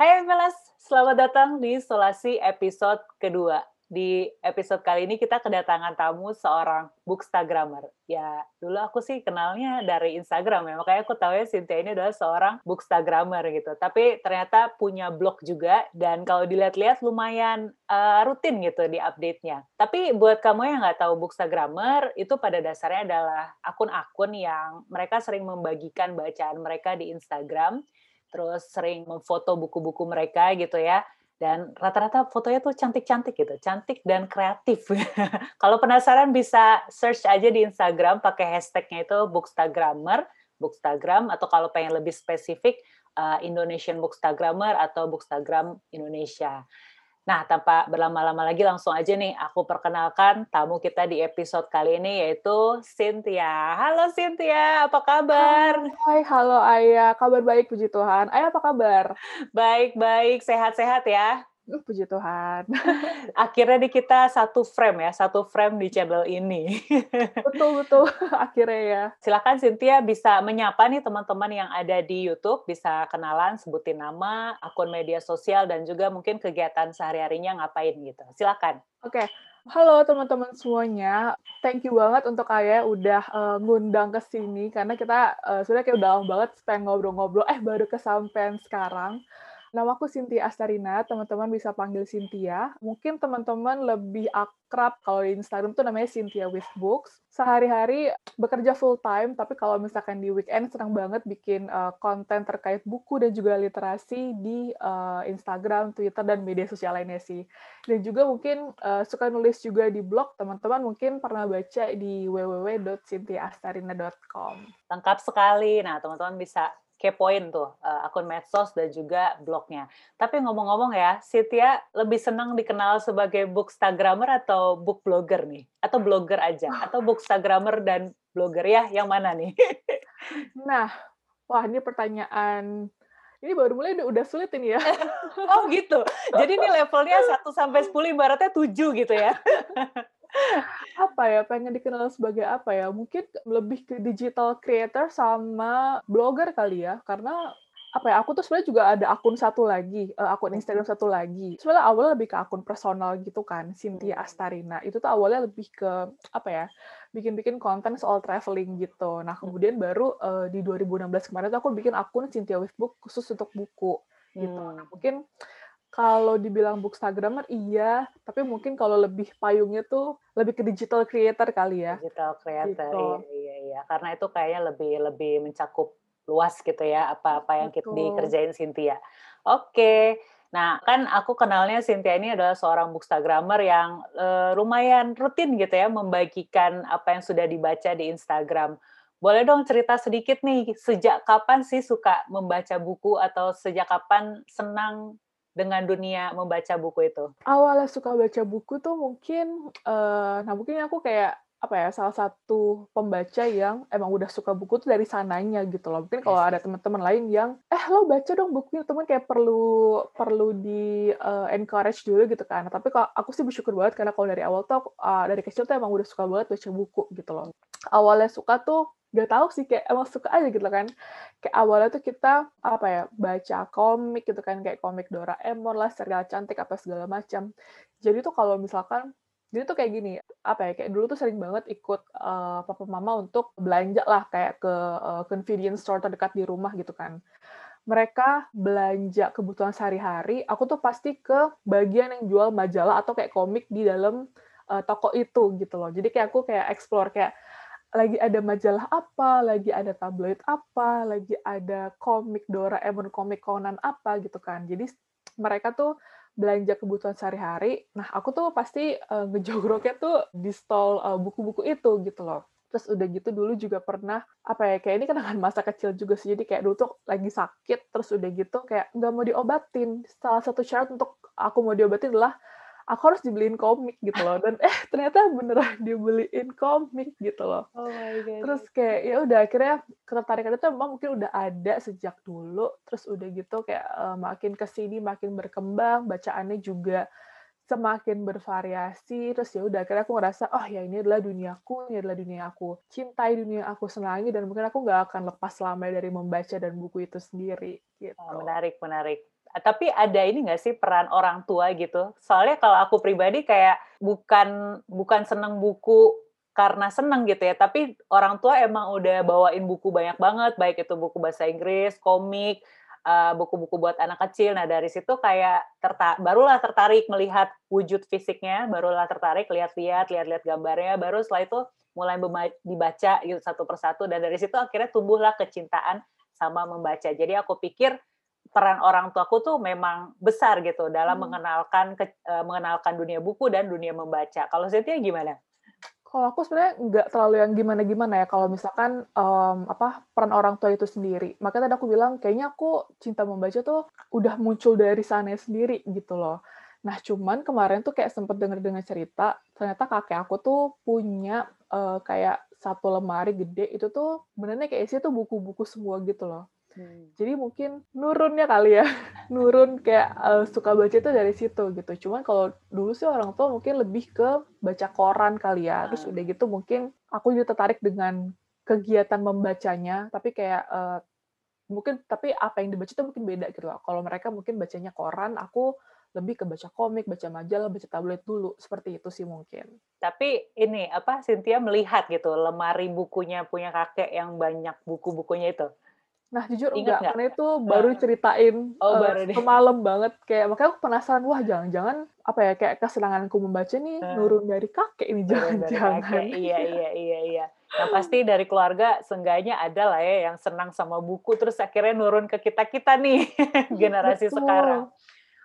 Hai Melas, selamat datang di Solasi episode kedua. Di episode kali ini kita kedatangan tamu seorang bookstagrammer. Ya, dulu aku sih kenalnya dari Instagram ya, makanya aku tahu ya Cynthia ini adalah seorang bookstagrammer gitu. Tapi ternyata punya blog juga, dan kalau dilihat-lihat lumayan uh, rutin gitu di update-nya. Tapi buat kamu yang nggak tahu bookstagrammer, itu pada dasarnya adalah akun-akun yang mereka sering membagikan bacaan mereka di Instagram, terus sering memfoto buku-buku mereka gitu ya. Dan rata-rata fotonya tuh cantik-cantik gitu, cantik dan kreatif. Kalau penasaran bisa search aja di Instagram pakai hashtagnya itu bookstagrammer, bookstagram, atau kalau pengen lebih spesifik, uh, Indonesian Bookstagrammer atau Bookstagram Indonesia. Nah, tanpa berlama-lama lagi langsung aja nih aku perkenalkan tamu kita di episode kali ini yaitu Cynthia. Halo Cynthia, apa kabar? Hai, halo Ayah. Kabar baik puji Tuhan. Ayah apa kabar? Baik-baik, sehat-sehat ya. Uh, puji Tuhan. Akhirnya di kita satu frame ya, satu frame di channel ini. betul betul, akhirnya ya. Silakan Cynthia bisa menyapa nih teman-teman yang ada di YouTube, bisa kenalan, sebutin nama, akun media sosial dan juga mungkin kegiatan sehari-harinya ngapain gitu. Silakan. Oke. Okay. Halo teman-teman semuanya, thank you banget untuk Ayah udah uh, ngundang ke sini karena kita uh, sudah kayak udah banget pengen ngobrol-ngobrol, eh baru kesampaian sekarang. Nama aku Cynthia Astarina, teman-teman bisa panggil Cynthia. Mungkin teman-teman lebih akrab kalau di Instagram tuh namanya Cynthia with Books. Sehari-hari bekerja full time, tapi kalau misalkan di weekend senang banget bikin uh, konten terkait buku dan juga literasi di uh, Instagram, Twitter, dan media sosial lainnya sih. Dan juga mungkin uh, suka nulis juga di blog, teman-teman mungkin pernah baca di www.cynthiaastarina.com. Lengkap sekali. Nah, teman-teman bisa kepoin tuh uh, akun medsos dan juga blognya. Tapi ngomong-ngomong ya, Cynthia lebih senang dikenal sebagai bookstagrammer atau book blogger nih? Atau blogger aja? Atau bookstagrammer dan blogger ya? Yang mana nih? nah, wah ini pertanyaan ini baru mulai udah, udah sulit ini ya. oh gitu. Jadi ini levelnya 1 sampai 10 ibaratnya 7 gitu ya. apa ya pengen dikenal sebagai apa ya mungkin lebih ke digital creator sama blogger kali ya karena apa ya aku tuh sebenarnya juga ada akun satu lagi uh, akun Instagram satu lagi sebenarnya awalnya lebih ke akun personal gitu kan Cynthia hmm. Astarina itu tuh awalnya lebih ke apa ya bikin-bikin konten soal traveling gitu nah hmm. kemudian baru uh, di 2016 kemarin tuh aku bikin akun Cynthia with Book khusus untuk buku gitu nah hmm. mungkin kalau dibilang bookstagrammer iya, tapi mungkin kalau lebih payungnya tuh lebih ke digital creator kali ya. Digital creator, gitu. iya, iya, iya. Karena itu kayaknya lebih lebih mencakup luas gitu ya apa-apa yang kita dikerjain Cynthia. Oke. Nah, kan aku kenalnya Cynthia ini adalah seorang bookstagrammer yang uh, lumayan rutin gitu ya membagikan apa yang sudah dibaca di Instagram. Boleh dong cerita sedikit nih, sejak kapan sih suka membaca buku atau sejak kapan senang dengan dunia membaca buku itu? Awalnya suka baca buku tuh mungkin, uh, nah mungkin aku kayak apa ya salah satu pembaca yang emang udah suka buku tuh dari sananya gitu loh. Mungkin kalau ada teman-teman lain yang eh lo baca dong bukunya teman kayak perlu perlu di uh, encourage dulu gitu kan. Tapi kalau aku sih bersyukur banget karena kalau dari awal tuh uh, dari kecil tuh emang udah suka banget baca buku gitu loh. Awalnya suka tuh gak tahu sih kayak emang suka aja gitu kan kayak awalnya tuh kita apa ya baca komik gitu kan kayak komik Doraemon lah serial cantik apa segala macam jadi tuh kalau misalkan jadi tuh kayak gini apa ya kayak dulu tuh sering banget ikut uh, papa mama untuk belanja lah kayak ke uh, convenience store terdekat di rumah gitu kan mereka belanja kebutuhan sehari-hari aku tuh pasti ke bagian yang jual majalah atau kayak komik di dalam uh, toko itu gitu loh jadi kayak aku kayak explore kayak lagi ada majalah apa, lagi ada tabloid apa, lagi ada komik Doraemon, komik Conan apa gitu kan. Jadi mereka tuh belanja kebutuhan sehari-hari. Nah, aku tuh pasti uh, ngejogroknya tuh di stall uh, buku-buku itu gitu loh. Terus udah gitu dulu juga pernah apa ya kayak ini kenangan masa kecil juga sih. Jadi kayak dulu tuh lagi sakit terus udah gitu kayak nggak mau diobatin. Salah satu syarat untuk aku mau diobatin adalah aku harus dibeliin komik gitu loh. Dan eh ternyata beneran dibeliin komik gitu loh. Oh my God. terus kayak ya udah akhirnya ketertarikan itu emang mungkin udah ada sejak dulu. Terus udah gitu kayak uh, makin ke sini makin berkembang bacaannya juga semakin bervariasi. Terus ya udah akhirnya aku ngerasa oh ya ini adalah duniaku ini adalah dunia aku cintai dunia aku senangi. Dan mungkin aku nggak akan lepas lama dari membaca dan buku itu sendiri gitu. Oh, menarik menarik Tapi ada ini nggak sih peran orang tua gitu? Soalnya kalau aku pribadi kayak bukan bukan seneng buku karena seneng gitu ya, tapi orang tua emang udah bawain buku banyak banget, baik itu buku bahasa Inggris, komik, uh, buku-buku buat anak kecil. Nah dari situ kayak terta barulah tertarik melihat wujud fisiknya, barulah tertarik lihat-lihat, lihat-lihat gambarnya, baru setelah itu mulai dibaca gitu satu persatu dan dari situ akhirnya tumbuhlah kecintaan sama membaca. Jadi aku pikir peran orang tuaku tuh memang besar gitu dalam hmm. mengenalkan ke, uh, mengenalkan dunia buku dan dunia membaca. Kalau Cynthia gimana? Kalau aku sebenarnya nggak terlalu yang gimana-gimana ya. Kalau misalkan um, apa peran orang tua itu sendiri. Makanya tadi aku bilang kayaknya aku cinta membaca tuh udah muncul dari sana sendiri gitu loh. Nah cuman kemarin tuh kayak sempet denger-dengar cerita, ternyata kakek aku tuh punya uh, kayak satu lemari gede itu tuh benernya kayak isinya tuh buku-buku semua gitu loh. Hmm. Jadi mungkin nurunnya kali ya, nurun kayak uh, suka baca itu dari situ gitu. Cuman kalau dulu sih orang tua mungkin lebih ke baca koran kali ya. Terus hmm. udah gitu mungkin aku juga tertarik dengan kegiatan membacanya, tapi kayak uh, mungkin tapi apa yang dibaca itu mungkin beda gitu loh. Kalau mereka mungkin bacanya koran, aku lebih ke baca komik, baca majalah, baca tablet dulu. Seperti itu sih mungkin. Tapi ini apa Cynthia melihat gitu lemari bukunya punya kakek yang banyak buku-bukunya itu. Nah, jujur Ingat enggak, karena itu baru ceritain oh, uh, baru semalam banget. Kayak makanya aku penasaran, wah jangan-jangan apa ya kayak kesenanganku membaca nih uh, nurun dari kakek ini jangan-jangan. Iya, iya, iya, iya. Nah, pasti dari keluarga seenggaknya ada lah ya yang senang sama buku terus akhirnya nurun ke kita-kita nih generasi Betul. sekarang.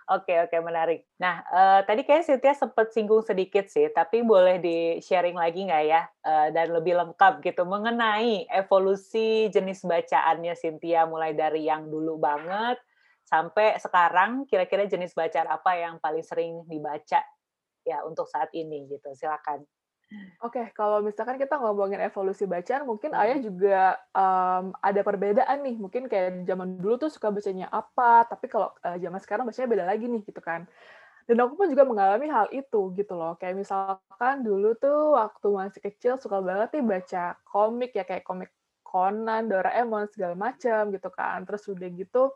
Oke oke menarik. Nah uh, tadi kayak Cynthia sempat singgung sedikit sih, tapi boleh di sharing lagi nggak ya uh, dan lebih lengkap gitu mengenai evolusi jenis bacaannya Cynthia mulai dari yang dulu banget sampai sekarang kira-kira jenis bacaan apa yang paling sering dibaca ya untuk saat ini gitu. Silakan. Oke, kalau misalkan kita ngomongin evolusi bacaan, mungkin hmm. Ayah juga um, ada perbedaan nih. Mungkin kayak zaman dulu tuh suka bacanya apa, tapi kalau uh, zaman sekarang bacanya beda lagi nih gitu kan. Dan aku pun juga mengalami hal itu gitu loh. Kayak misalkan dulu tuh waktu masih kecil suka banget nih baca komik ya kayak komik Conan, Doraemon segala macam gitu kan. Terus udah gitu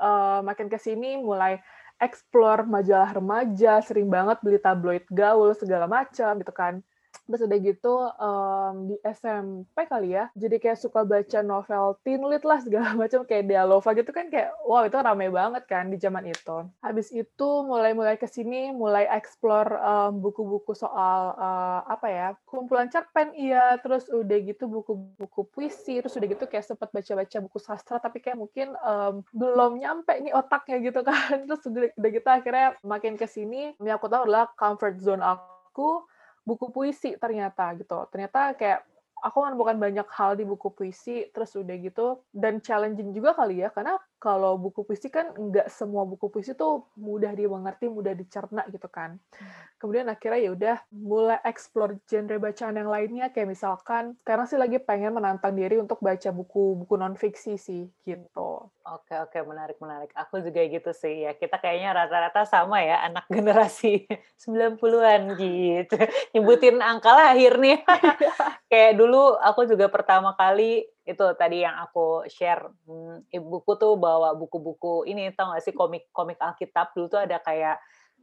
uh, makin ke sini mulai explore majalah remaja, sering banget beli tabloid gaul segala macam gitu kan Terus udah gitu um, di SMP kali ya, jadi kayak suka baca novel teen lit lah segala macam kayak Dialova gitu kan kayak wow itu rame banget kan di zaman itu. Habis itu mulai-mulai ke sini mulai explore um, buku-buku soal uh, apa ya kumpulan cerpen iya, terus udah gitu buku-buku puisi, terus udah gitu kayak sempat baca-baca buku sastra tapi kayak mungkin um, belum nyampe nih otaknya gitu kan. Terus udah, udah gitu akhirnya makin ke sini yang aku tahu adalah comfort zone aku buku puisi ternyata gitu. Ternyata kayak aku menemukan banyak hal di buku puisi, terus udah gitu, dan challenging juga kali ya, karena kalau buku puisi kan nggak semua buku puisi tuh mudah dimengerti, mudah dicerna gitu kan. Hmm. Kemudian akhirnya ya udah mulai explore genre bacaan yang lainnya kayak misalkan sekarang sih lagi pengen menantang diri untuk baca buku-buku non fiksi sih gitu. Oke oke menarik menarik. Aku juga gitu sih ya. Kita kayaknya rata-rata sama ya anak generasi 90-an gitu. Nyebutin angka lahir nih. kayak dulu aku juga pertama kali itu tadi yang aku share hmm, ibuku tuh bawa buku-buku ini tau gak sih komik-komik Alkitab dulu tuh ada kayak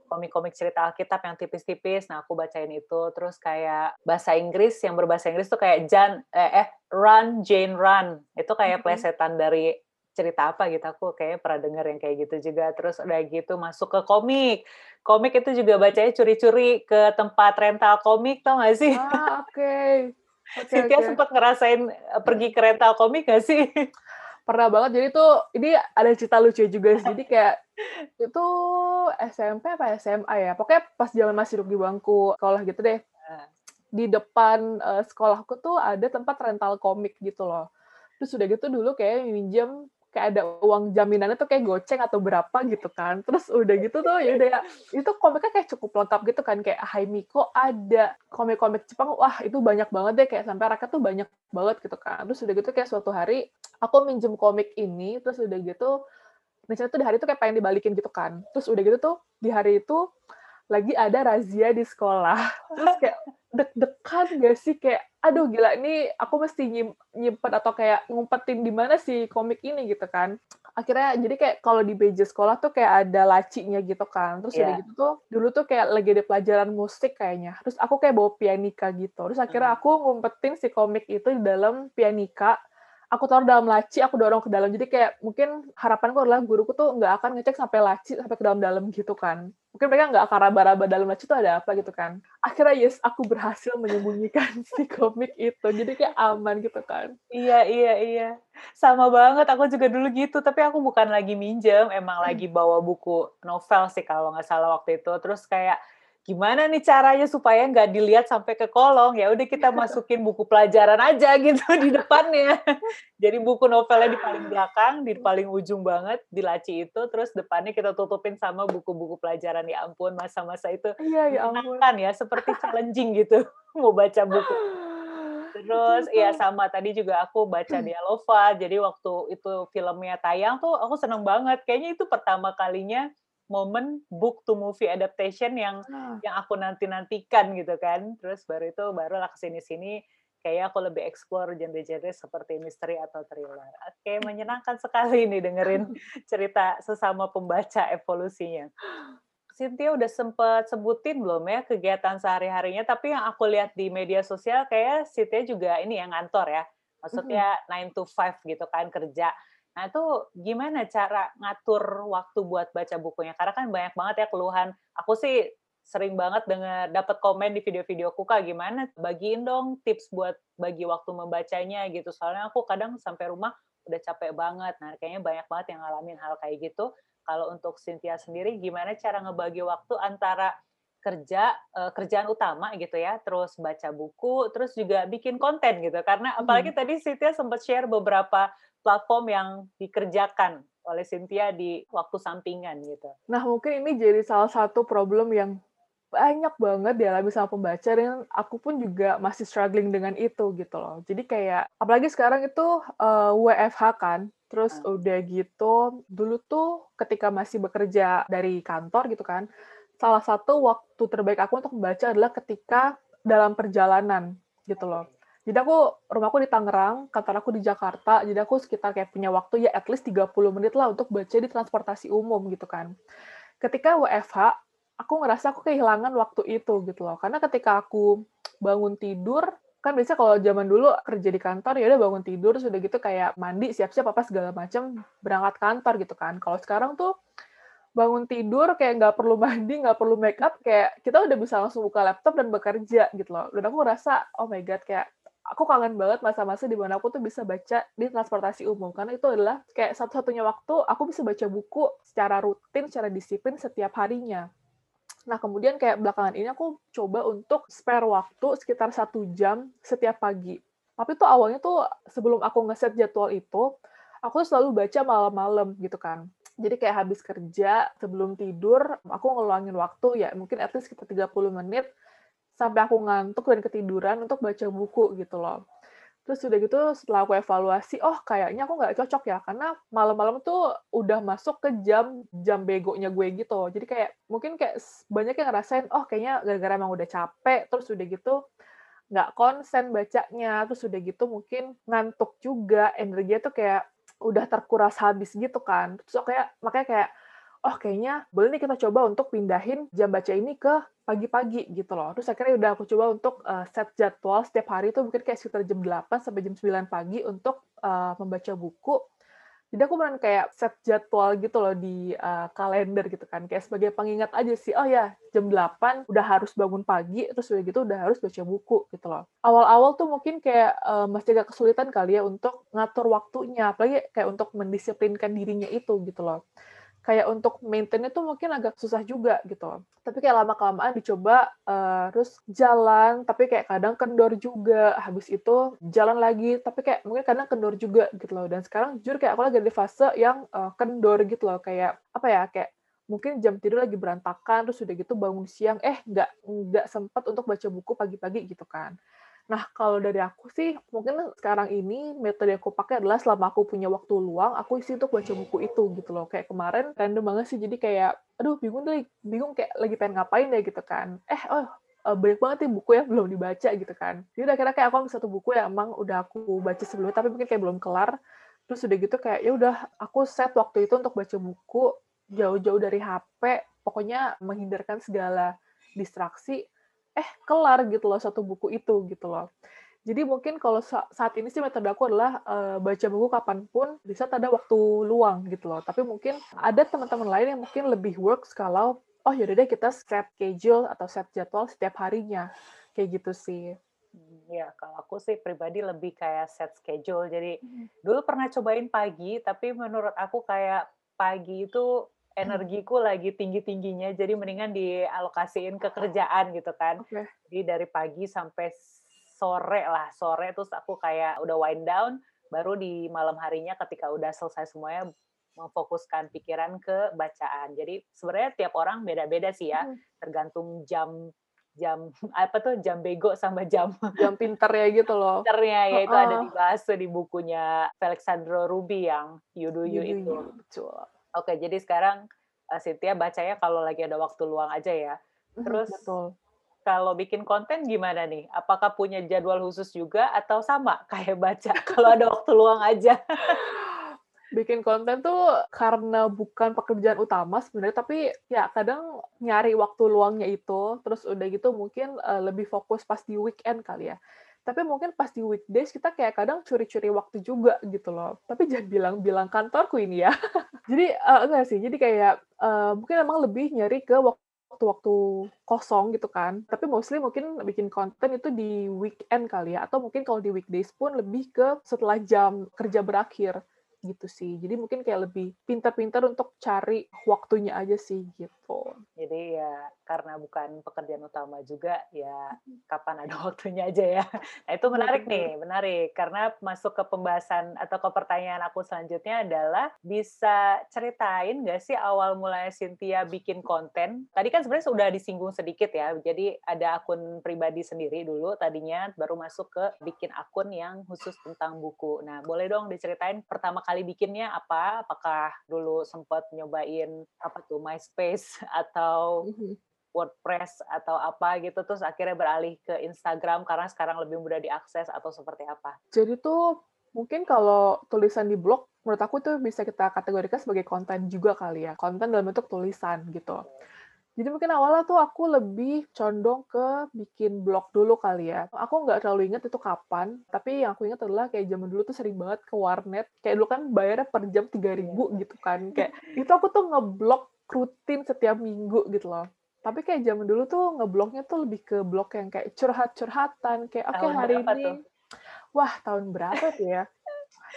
komik-komik cerita Alkitab yang tipis-tipis. Nah, aku bacain itu. Terus kayak bahasa Inggris yang berbahasa Inggris tuh kayak Jan eh, eh Run Jane Run. Itu kayak plesetan dari cerita apa gitu. Aku kayak pernah denger yang kayak gitu juga. Terus udah gitu masuk ke komik. Komik itu juga bacanya curi-curi ke tempat rental komik, tau gak sih? Ah, oke. Okay. Okay, Cynthia okay. sempat ngerasain eh, pergi ke rental komik gak sih? Pernah banget. Jadi tuh ini ada cerita lucu juga sih. Jadi kayak itu SMP apa SMA ya? Pokoknya pas zaman masih duduk di bangku sekolah gitu deh. Di depan uh, sekolahku tuh ada tempat rental komik gitu loh. Terus udah gitu dulu kayak minjem kayak ada uang jaminannya tuh kayak goceng atau berapa gitu kan. Terus udah gitu tuh ya udah itu komiknya kayak cukup lengkap gitu kan. Kayak Hai Miko ada komik-komik Jepang. Wah itu banyak banget deh kayak sampai rakyat tuh banyak banget gitu kan. Terus udah gitu kayak suatu hari aku minjem komik ini terus udah gitu misalnya tuh di hari itu kayak pengen dibalikin gitu kan. Terus udah gitu tuh di hari itu lagi ada razia di sekolah terus kayak deg-degan gak sih kayak aduh gila ini aku mesti nyim nyimpen atau kayak ngumpetin di mana sih komik ini gitu kan akhirnya jadi kayak kalau di meja sekolah tuh kayak ada lacinya gitu kan terus yeah. udah gitu tuh dulu tuh kayak lagi ada pelajaran musik kayaknya terus aku kayak bawa pianika gitu terus akhirnya hmm. aku ngumpetin si komik itu di dalam pianika aku taruh dalam laci, aku dorong ke dalam. Jadi kayak mungkin harapanku adalah guruku tuh nggak akan ngecek sampai laci sampai ke dalam-dalam gitu kan. Mungkin mereka nggak akan raba-raba dalam itu ada apa gitu kan. Akhirnya yes, aku berhasil menyembunyikan si komik itu. Jadi kayak aman gitu kan. Iya, iya, iya. Sama banget, aku juga dulu gitu. Tapi aku bukan lagi minjem, emang hmm. lagi bawa buku novel sih kalau nggak salah waktu itu. Terus kayak gimana nih caranya supaya nggak dilihat sampai ke kolong? Ya udah kita masukin buku pelajaran aja gitu di depannya. Jadi buku novelnya di paling belakang di paling ujung banget di laci itu terus depannya kita tutupin sama buku-buku pelajaran. Ya ampun masa-masa itu iya ya ampun. ya seperti challenging gitu mau baca buku. Terus ya sama tadi juga aku baca Dialova. Jadi waktu itu filmnya tayang tuh aku seneng banget. Kayaknya itu pertama kalinya momen book to movie adaptation yang ah. yang aku nanti nantikan gitu kan terus baru itu barulah ke sini sini kayak aku lebih explore genre-genre seperti misteri atau thriller. Oke, menyenangkan sekali nih dengerin cerita sesama pembaca evolusinya. Cynthia udah sempet sebutin belum ya kegiatan sehari-harinya, tapi yang aku lihat di media sosial kayak Cynthia juga ini yang ngantor ya. Maksudnya mm -hmm. 9 to 5 gitu kan kerja. Nah, itu gimana cara ngatur waktu buat baca bukunya? Karena kan banyak banget ya keluhan. Aku sih sering banget dengar dapat komen di video-video Kuka gimana bagiin dong tips buat bagi waktu membacanya gitu. Soalnya aku kadang sampai rumah udah capek banget. Nah, kayaknya banyak banget yang ngalamin hal kayak gitu. Kalau untuk Cynthia sendiri gimana cara ngebagi waktu antara kerja uh, kerjaan utama gitu ya, terus baca buku, terus juga bikin konten gitu. Karena apalagi hmm. tadi Cynthia sempat share beberapa platform yang dikerjakan oleh Cynthia di waktu sampingan gitu. Nah mungkin ini jadi salah satu problem yang banyak banget dialami sama pembaca dan aku pun juga masih struggling dengan itu gitu loh. Jadi kayak apalagi sekarang itu uh, eh, WFH kan, terus hmm. udah gitu dulu tuh ketika masih bekerja dari kantor gitu kan, salah satu waktu terbaik aku untuk membaca adalah ketika dalam perjalanan gitu loh. Jadi aku rumahku di Tangerang, kantor aku di Jakarta, jadi aku sekitar kayak punya waktu ya at least 30 menit lah untuk baca di transportasi umum gitu kan. Ketika WFH, aku ngerasa aku kehilangan waktu itu gitu loh. Karena ketika aku bangun tidur, kan biasa kalau zaman dulu kerja di kantor ya udah bangun tidur sudah gitu kayak mandi siap-siap apa segala macam berangkat kantor gitu kan. Kalau sekarang tuh bangun tidur kayak nggak perlu mandi, nggak perlu make up, kayak kita udah bisa langsung buka laptop dan bekerja gitu loh. Dan aku ngerasa, oh my god, kayak aku kangen banget masa-masa di mana aku tuh bisa baca di transportasi umum karena itu adalah kayak satu-satunya waktu aku bisa baca buku secara rutin, secara disiplin setiap harinya. Nah, kemudian kayak belakangan ini aku coba untuk spare waktu sekitar satu jam setiap pagi. Tapi tuh awalnya tuh sebelum aku ngeset jadwal itu, aku tuh selalu baca malam-malam gitu kan. Jadi kayak habis kerja, sebelum tidur, aku ngeluangin waktu ya mungkin at least sekitar 30 menit sampai aku ngantuk dan ketiduran untuk baca buku gitu loh. Terus udah gitu setelah aku evaluasi, oh kayaknya aku nggak cocok ya karena malam-malam tuh udah masuk ke jam jam begonya gue gitu. Jadi kayak mungkin kayak banyak yang ngerasain, oh kayaknya gara-gara emang udah capek, terus udah gitu nggak konsen bacanya, terus udah gitu mungkin ngantuk juga, energinya tuh kayak udah terkuras habis gitu kan. Terus kayak makanya kayak oh kayaknya boleh nih kita coba untuk pindahin jam baca ini ke pagi-pagi gitu loh. Terus akhirnya udah aku coba untuk uh, set jadwal setiap hari itu mungkin kayak sekitar jam 8 sampai jam 9 pagi untuk uh, membaca buku. Jadi aku beneran kayak set jadwal gitu loh di uh, kalender gitu kan. Kayak sebagai pengingat aja sih, oh ya jam 8 udah harus bangun pagi, terus udah gitu udah harus baca buku gitu loh. Awal-awal tuh mungkin kayak uh, masih agak kesulitan kali ya untuk ngatur waktunya, apalagi kayak untuk mendisiplinkan dirinya itu gitu loh kayak untuk maintain itu mungkin agak susah juga gitu. Tapi kayak lama-kelamaan dicoba uh, terus jalan, tapi kayak kadang kendor juga. Habis itu jalan lagi, tapi kayak mungkin kadang kendor juga gitu loh. Dan sekarang jujur kayak aku lagi di fase yang uh, kendor gitu loh. Kayak apa ya, kayak mungkin jam tidur lagi berantakan, terus udah gitu bangun siang, eh nggak nggak sempat untuk baca buku pagi-pagi gitu kan. Nah, kalau dari aku sih, mungkin sekarang ini metode yang aku pakai adalah selama aku punya waktu luang, aku isi untuk baca buku itu gitu loh. Kayak kemarin random banget sih, jadi kayak, aduh bingung deh, bingung kayak lagi pengen ngapain deh gitu kan. Eh, oh eh, banyak banget nih buku yang belum dibaca gitu kan. Jadi kira kayak aku ambil satu buku yang emang udah aku baca sebelumnya, tapi mungkin kayak belum kelar. Terus udah gitu kayak ya udah aku set waktu itu untuk baca buku jauh-jauh dari HP, pokoknya menghindarkan segala distraksi. Eh kelar gitu loh satu buku itu gitu loh. Jadi mungkin kalau saat ini sih metode aku adalah uh, baca buku kapan pun bisa ada waktu luang gitu loh. Tapi mungkin ada teman-teman lain yang mungkin lebih works kalau oh yaudah deh kita set schedule atau set jadwal setiap harinya kayak gitu sih. Hmm, ya, kalau aku sih pribadi lebih kayak set schedule. Jadi hmm. dulu pernah cobain pagi, tapi menurut aku kayak pagi itu energiku lagi tinggi-tingginya, jadi mendingan dialokasiin ke kerjaan gitu kan. Okay. Jadi dari pagi sampai sore lah sore terus aku kayak udah wind down baru di malam harinya ketika udah selesai semuanya memfokuskan pikiran ke bacaan jadi sebenarnya tiap orang beda-beda sih ya hmm. tergantung jam jam apa tuh jam bego sama jam jam pinter ya gitu loh pinternya ya itu uh, ada dibahas di bukunya Alexandro Ruby yang You Do You, you itu betul oke jadi sekarang uh, Cynthia bacanya kalau lagi ada waktu luang aja ya. Hmm, terus betul. kalau bikin konten gimana nih? Apakah punya jadwal khusus juga atau sama? Kayak baca kalau ada waktu luang aja? bikin konten tuh karena bukan pekerjaan utama sebenarnya tapi ya kadang nyari waktu luangnya itu. Terus udah gitu mungkin uh, lebih fokus pas di weekend kali ya tapi mungkin pas di weekdays kita kayak kadang curi-curi waktu juga gitu loh. Tapi jangan bilang-bilang kantorku ini ya. Jadi uh, enggak sih. Jadi kayak uh, mungkin emang lebih nyari ke waktu waktu-waktu kosong gitu kan. Tapi mostly mungkin bikin konten itu di weekend kali ya, atau mungkin kalau di weekdays pun lebih ke setelah jam kerja berakhir gitu sih. Jadi mungkin kayak lebih pintar-pintar untuk cari waktunya aja sih gitu. Jadi ya karena bukan pekerjaan utama juga ya kapan ada waktunya aja ya. Nah itu menarik nih, menarik karena masuk ke pembahasan atau ke pertanyaan aku selanjutnya adalah bisa ceritain nggak sih awal mulanya Cynthia bikin konten? Tadi kan sebenarnya sudah disinggung sedikit ya. Jadi ada akun pribadi sendiri dulu tadinya baru masuk ke bikin akun yang khusus tentang buku. Nah boleh dong diceritain pertama kali bikinnya apa? Apakah dulu sempat nyobain apa tuh MySpace atau mhm. WordPress atau apa gitu terus akhirnya beralih ke Instagram karena sekarang lebih mudah diakses atau seperti apa? Jadi tuh mungkin kalau tulisan di blog menurut aku tuh bisa kita kategorikan sebagai konten juga kali ya konten dalam bentuk tulisan gitu jadi mungkin awalnya tuh aku lebih condong ke bikin blog dulu kali ya. Aku nggak terlalu ingat itu kapan, tapi yang aku ingat adalah kayak zaman dulu tuh sering banget ke warnet. Kayak dulu kan bayarnya per jam 3000 ribu gitu kan. Kayak itu aku tuh ngeblog rutin setiap minggu gitu loh. Tapi kayak zaman dulu tuh ngeblognya tuh lebih ke blog yang kayak curhat-curhatan. Kayak oke okay, hari ini, tuh? wah tahun berapa tuh ya?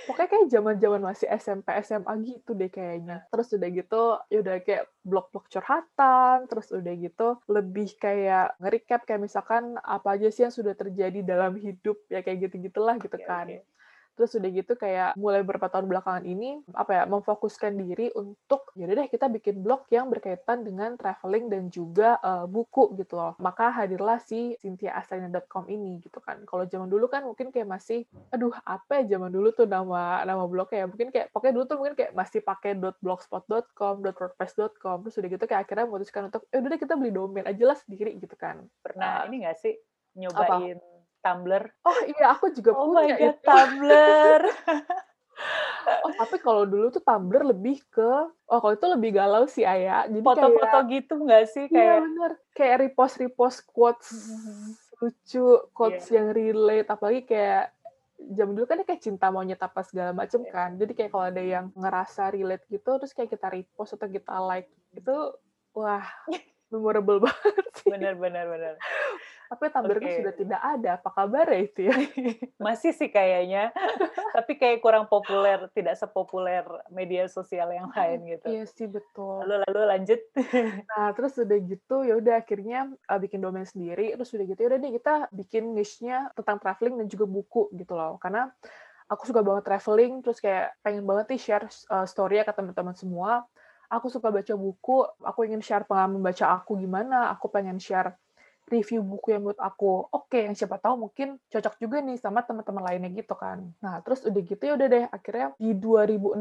Pokoknya kayak zaman zaman masih SMP SMA gitu deh kayaknya. Terus udah gitu ya udah kayak blog-blog curhatan terus udah gitu lebih kayak nge-recap kayak misalkan apa aja sih yang sudah terjadi dalam hidup ya kayak gitu gitulah gitu okay, kan. okay terus udah gitu kayak mulai beberapa tahun belakangan ini apa ya memfokuskan diri untuk yaudah deh kita bikin blog yang berkaitan dengan traveling dan juga uh, buku gitu loh. Maka hadirlah si cynthiaastrina.com ini gitu kan. Kalau zaman dulu kan mungkin kayak masih aduh apa ya zaman dulu tuh nama nama blognya ya? Mungkin kayak pokoknya dulu tuh mungkin kayak masih pakai .blogspot.com .wordpress.com terus udah gitu kayak akhirnya memutuskan untuk eh udah deh kita beli domain aja lah sendiri gitu kan. Pernah uh, ini gak sih nyobain apa? Tumblr. Oh iya, aku juga oh punya my God, itu. Tumblr. oh, tapi kalau dulu tuh Tumblr lebih ke oh kalau itu lebih galau sih Ayah. Jadi foto-foto gitu nggak sih iya, kayak Iya bener. Kayak repost-repost quotes mm-hmm. lucu, quotes yeah. yang relate apalagi kayak jam dulu kan kayak cinta monyet apa segala macem yeah. kan. Jadi kayak kalau ada yang ngerasa relate gitu terus kayak kita repost atau kita like itu wah memorable banget sih. Bener bener bener. Tapi Tumblr okay. sudah tidak ada. Apa kabar ya itu ya? Masih sih kayaknya. Tapi kayak kurang populer, tidak sepopuler media sosial yang lain gitu. Iya sih betul. Lalu lalu lanjut. nah, terus udah gitu ya udah akhirnya uh, bikin domain sendiri, terus udah gitu ya udah deh kita bikin niche-nya tentang traveling dan juga buku gitu loh. Karena aku suka banget traveling, terus kayak pengen banget nih share uh, story ya ke teman-teman semua. Aku suka baca buku, aku ingin share pengalaman baca aku gimana, aku pengen share review buku yang menurut aku oke okay, yang siapa tahu mungkin cocok juga nih sama teman-teman lainnya gitu kan. Nah terus udah gitu ya udah deh akhirnya di 2016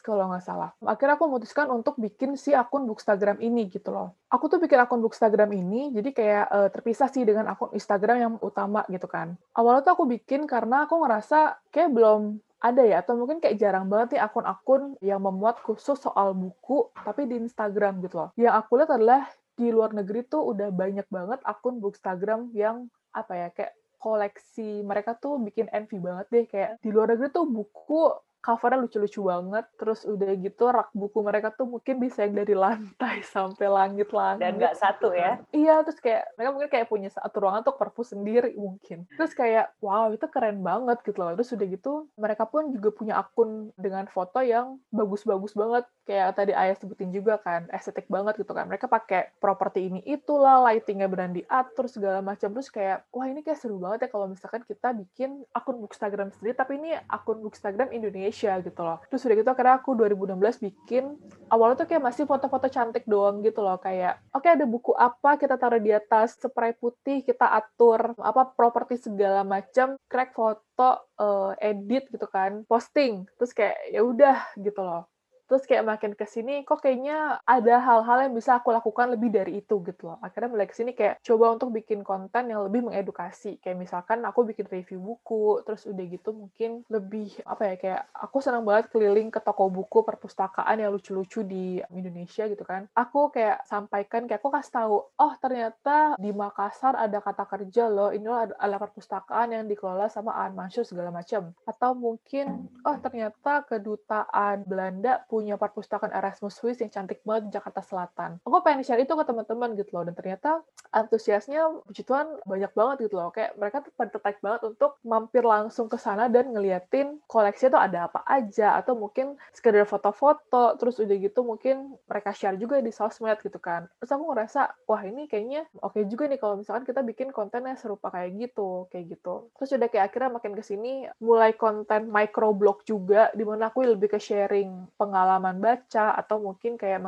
kalau nggak salah akhirnya aku memutuskan untuk bikin si akun Bookstagram ini gitu loh. Aku tuh bikin akun Bookstagram ini jadi kayak uh, terpisah sih dengan akun Instagram yang utama gitu kan. Awalnya tuh aku bikin karena aku ngerasa kayak belum ada ya atau mungkin kayak jarang banget nih akun-akun yang memuat khusus soal buku tapi di Instagram gitu loh. Yang aku lihat adalah di luar negeri tuh udah banyak banget akun Bookstagram yang apa ya kayak koleksi mereka tuh bikin envy banget deh. Kayak di luar negeri tuh buku covernya lucu-lucu banget. Terus udah gitu rak buku mereka tuh mungkin bisa yang dari lantai sampai langit-langit. Dan nggak satu ya? Iya, terus kayak mereka mungkin kayak punya satu ruangan untuk perpus sendiri mungkin. Terus kayak wow itu keren banget gitu loh. Terus udah gitu mereka pun juga punya akun dengan foto yang bagus-bagus banget. Kayak tadi Ayah sebutin juga kan, estetik banget gitu kan. Mereka pakai properti ini itulah, lightingnya benar diatur segala macam. Terus kayak wah ini kayak seru banget ya kalau misalkan kita bikin akun Bookstagram sendiri, tapi ini akun Bookstagram Indonesia Indonesia gitu loh. Terus udah gitu akhirnya aku 2016 bikin, awalnya tuh kayak masih foto-foto cantik doang gitu loh. Kayak, oke okay, ada buku apa, kita taruh di atas spray putih, kita atur apa properti segala macam, crack foto, uh, edit gitu kan, posting. Terus kayak ya udah gitu loh terus kayak makin ke sini kok kayaknya ada hal-hal yang bisa aku lakukan lebih dari itu gitu loh. Akhirnya mulai ke sini kayak coba untuk bikin konten yang lebih mengedukasi. Kayak misalkan aku bikin review buku terus udah gitu mungkin lebih apa ya kayak aku senang banget keliling ke toko buku perpustakaan yang lucu-lucu di Indonesia gitu kan. Aku kayak sampaikan kayak aku kasih tahu oh ternyata di Makassar ada kata kerja loh ini loh ada perpustakaan yang dikelola sama Aan Mansur segala macam. Atau mungkin oh ternyata kedutaan Belanda punya punya perpustakaan Erasmus Swiss yang cantik banget di Jakarta Selatan. Aku pengen share itu ke teman-teman gitu loh, dan ternyata antusiasnya puji Tuhan banyak banget gitu loh. Kayak mereka tuh tertarik banget untuk mampir langsung ke sana dan ngeliatin koleksinya tuh ada apa aja, atau mungkin sekedar foto-foto, terus udah gitu mungkin mereka share juga di sosmed gitu kan. Terus aku ngerasa, wah ini kayaknya oke okay juga nih kalau misalkan kita bikin konten yang serupa kayak gitu, kayak gitu. Terus udah kayak akhirnya makin ke sini mulai konten microblog juga, di mana aku lebih ke sharing pengalaman pengalaman baca atau mungkin kayak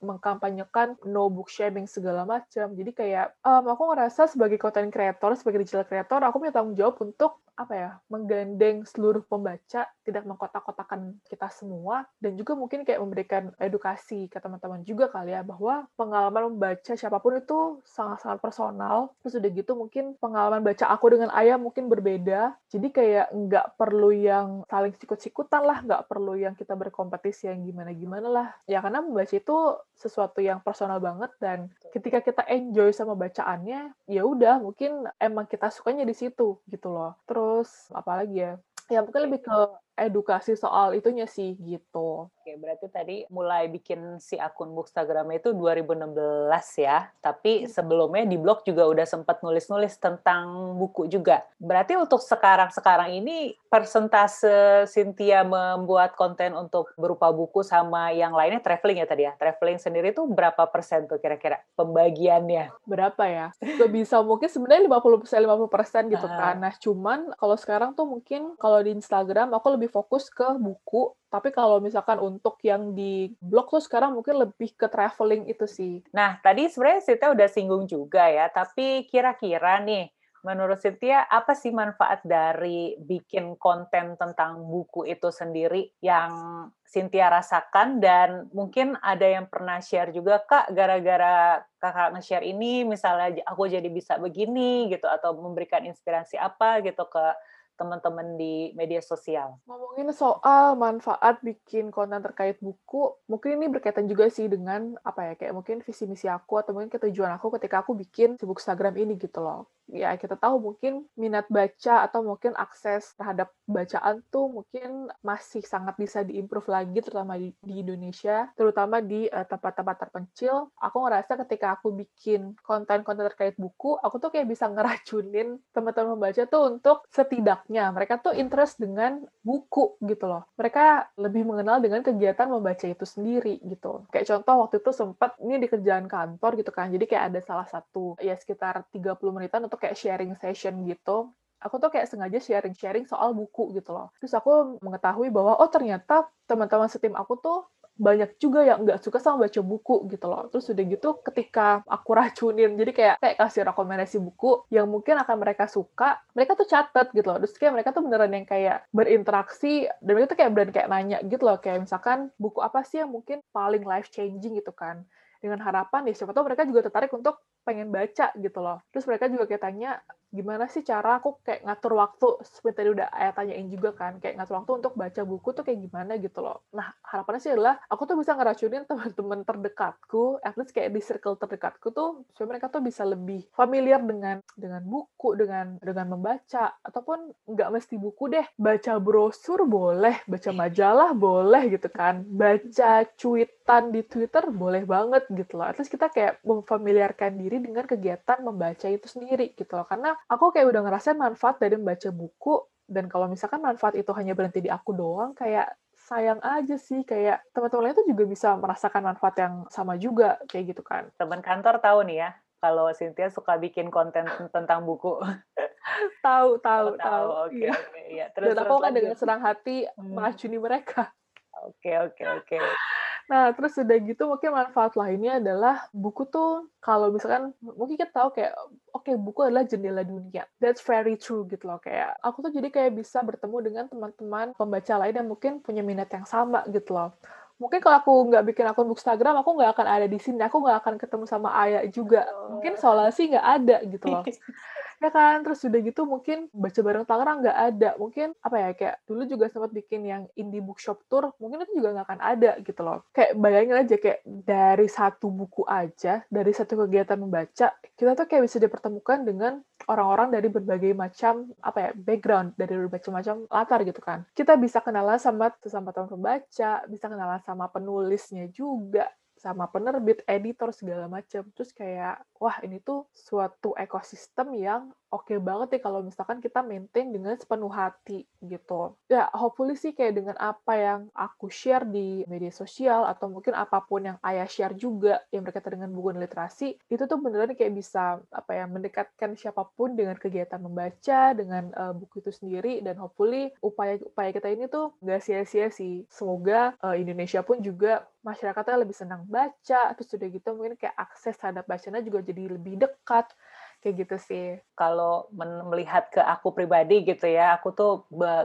mengkampanyekan no book shaming segala macam. Jadi kayak um, aku ngerasa sebagai content creator, sebagai digital creator, aku punya tanggung jawab untuk apa ya menggandeng seluruh pembaca tidak mengkotak-kotakan kita semua dan juga mungkin kayak memberikan edukasi ke teman-teman juga kali ya bahwa pengalaman membaca siapa pun itu sangat-sangat personal. Terus udah gitu mungkin pengalaman baca aku dengan ayah mungkin berbeda. Jadi kayak nggak perlu yang saling sikut-sikutan lah nggak perlu yang kita berkompetisi yang gimana-gimana lah. Ya karena membaca itu sesuatu yang personal banget dan ketika kita enjoy sama bacaannya ya udah mungkin emang kita sukanya di situ gitu loh. Terus terus apalagi ya? Ya mungkin lebih ke edukasi soal itunya sih gitu. Oke, berarti tadi mulai bikin si akun Bookstagram itu 2016 ya. Tapi hmm. sebelumnya di blog juga udah sempat nulis-nulis tentang buku juga. Berarti untuk sekarang-sekarang ini persentase Cynthia membuat konten untuk berupa buku sama yang lainnya traveling ya tadi ya. Traveling sendiri tuh berapa persen tuh kira-kira pembagiannya? Berapa ya? Gak bisa mungkin sebenarnya 50 persen 50 persen gitu kan. Nah, cuman kalau sekarang tuh mungkin kalau di Instagram aku lebih fokus ke buku, tapi kalau misalkan untuk yang di blog tuh sekarang mungkin lebih ke traveling itu sih. Nah, tadi sebenarnya Sita udah singgung juga ya, tapi kira-kira nih, menurut Cynthia, apa sih manfaat dari bikin konten tentang buku itu sendiri yang Cynthia rasakan dan mungkin ada yang pernah share juga kak gara-gara kakak nge-share ini misalnya aku jadi bisa begini gitu atau memberikan inspirasi apa gitu ke teman-teman di media sosial. Ngomongin soal manfaat bikin konten terkait buku, mungkin ini berkaitan juga sih dengan apa ya kayak mungkin visi misi aku atau mungkin ketujuan aku ketika aku bikin si Instagram ini gitu loh ya kita tahu mungkin minat baca atau mungkin akses terhadap bacaan tuh mungkin masih sangat bisa diimprove lagi terutama di, di Indonesia terutama di uh, tempat-tempat terpencil aku ngerasa ketika aku bikin konten-konten terkait buku aku tuh kayak bisa ngeracunin teman-teman membaca tuh untuk setidaknya mereka tuh interest dengan buku gitu loh. Mereka lebih mengenal dengan kegiatan membaca itu sendiri gitu. Kayak contoh waktu itu sempat ini di kerjaan kantor gitu kan. Jadi kayak ada salah satu ya sekitar 30 menitan untuk kayak sharing session gitu. Aku tuh kayak sengaja sharing-sharing soal buku gitu loh. Terus aku mengetahui bahwa oh ternyata teman-teman setim aku tuh banyak juga yang nggak suka sama baca buku gitu loh. Terus udah gitu ketika aku racunin, jadi kayak kayak kasih rekomendasi buku yang mungkin akan mereka suka, mereka tuh catat gitu loh. Terus kayak mereka tuh beneran yang kayak berinteraksi dan mereka tuh kayak berani kayak nanya gitu loh. Kayak misalkan buku apa sih yang mungkin paling life changing gitu kan dengan harapan ya siapa tahu mereka juga tertarik untuk pengen baca gitu loh. Terus mereka juga kayak tanya gimana sih cara aku kayak ngatur waktu? Seperti tadi udah ayah tanyain juga kan kayak ngatur waktu untuk baca buku tuh kayak gimana gitu loh. Nah harapannya sih adalah aku tuh bisa ngeracunin teman-teman terdekatku at least kayak di circle terdekatku tuh supaya mereka tuh bisa lebih familiar dengan dengan buku dengan dengan membaca ataupun nggak mesti buku deh. Baca brosur boleh baca majalah boleh gitu kan. Baca cuitan di Twitter boleh banget gitu loh. At least kita kayak memfamiliarkan diri dengan kegiatan membaca itu sendiri gitu loh karena aku kayak udah ngerasain manfaat dari membaca buku dan kalau misalkan manfaat itu hanya berhenti di aku doang kayak sayang aja sih kayak teman-teman lain tuh juga bisa merasakan manfaat yang sama juga kayak gitu kan teman kantor tahu nih ya kalau Cynthia suka bikin konten tentang buku. tahu, tahu, oh, tahu. Oke, okay, iya. okay, iya. Terus, Dan aku kan dengan senang hati hmm. meracuni mereka. Oke, okay, oke, okay, oke. Okay. Nah, terus udah gitu mungkin manfaat lainnya adalah buku tuh kalau misalkan mungkin kita tahu kayak oke okay, buku adalah jendela dunia. That's very true gitu loh kayak aku tuh jadi kayak bisa bertemu dengan teman-teman pembaca lain yang mungkin punya minat yang sama gitu loh. Mungkin kalau aku nggak bikin akun Bookstagram, aku nggak akan ada di sini. Aku nggak akan ketemu sama Ayah juga. Mungkin sih nggak ada gitu loh. ya kan? Terus udah gitu mungkin baca bareng Tangerang nggak ada. Mungkin apa ya kayak dulu juga sempat bikin yang indie bookshop tour mungkin itu juga nggak akan ada gitu loh. Kayak bayangin aja kayak dari satu buku aja dari satu kegiatan membaca kita tuh kayak bisa dipertemukan dengan orang-orang dari berbagai macam apa ya background dari berbagai macam latar gitu kan. Kita bisa kenalan sama sesama teman pembaca bisa kenalan sama penulisnya juga sama penerbit, editor segala macam. Terus kayak wah ini tuh suatu ekosistem yang oke okay banget nih kalau misalkan kita maintain dengan sepenuh hati gitu. Ya, hopefully sih kayak dengan apa yang aku share di media sosial atau mungkin apa pun yang ayah share juga yang berkaitan dengan buku literasi, itu tuh beneran kayak bisa apa ya mendekatkan siapa pun dengan kegiatan membaca, dengan uh, buku itu sendiri dan hopefully upaya-upaya kita ini tuh nggak sia-sia sih. Semoga uh, Indonesia pun juga masyarakatnya lebih senang baca, terus udah gitu mungkin kayak akses terhadap bacanya juga jadi lebih dekat kayak gitu sih. Kalau melihat ke aku pribadi gitu ya, aku tuh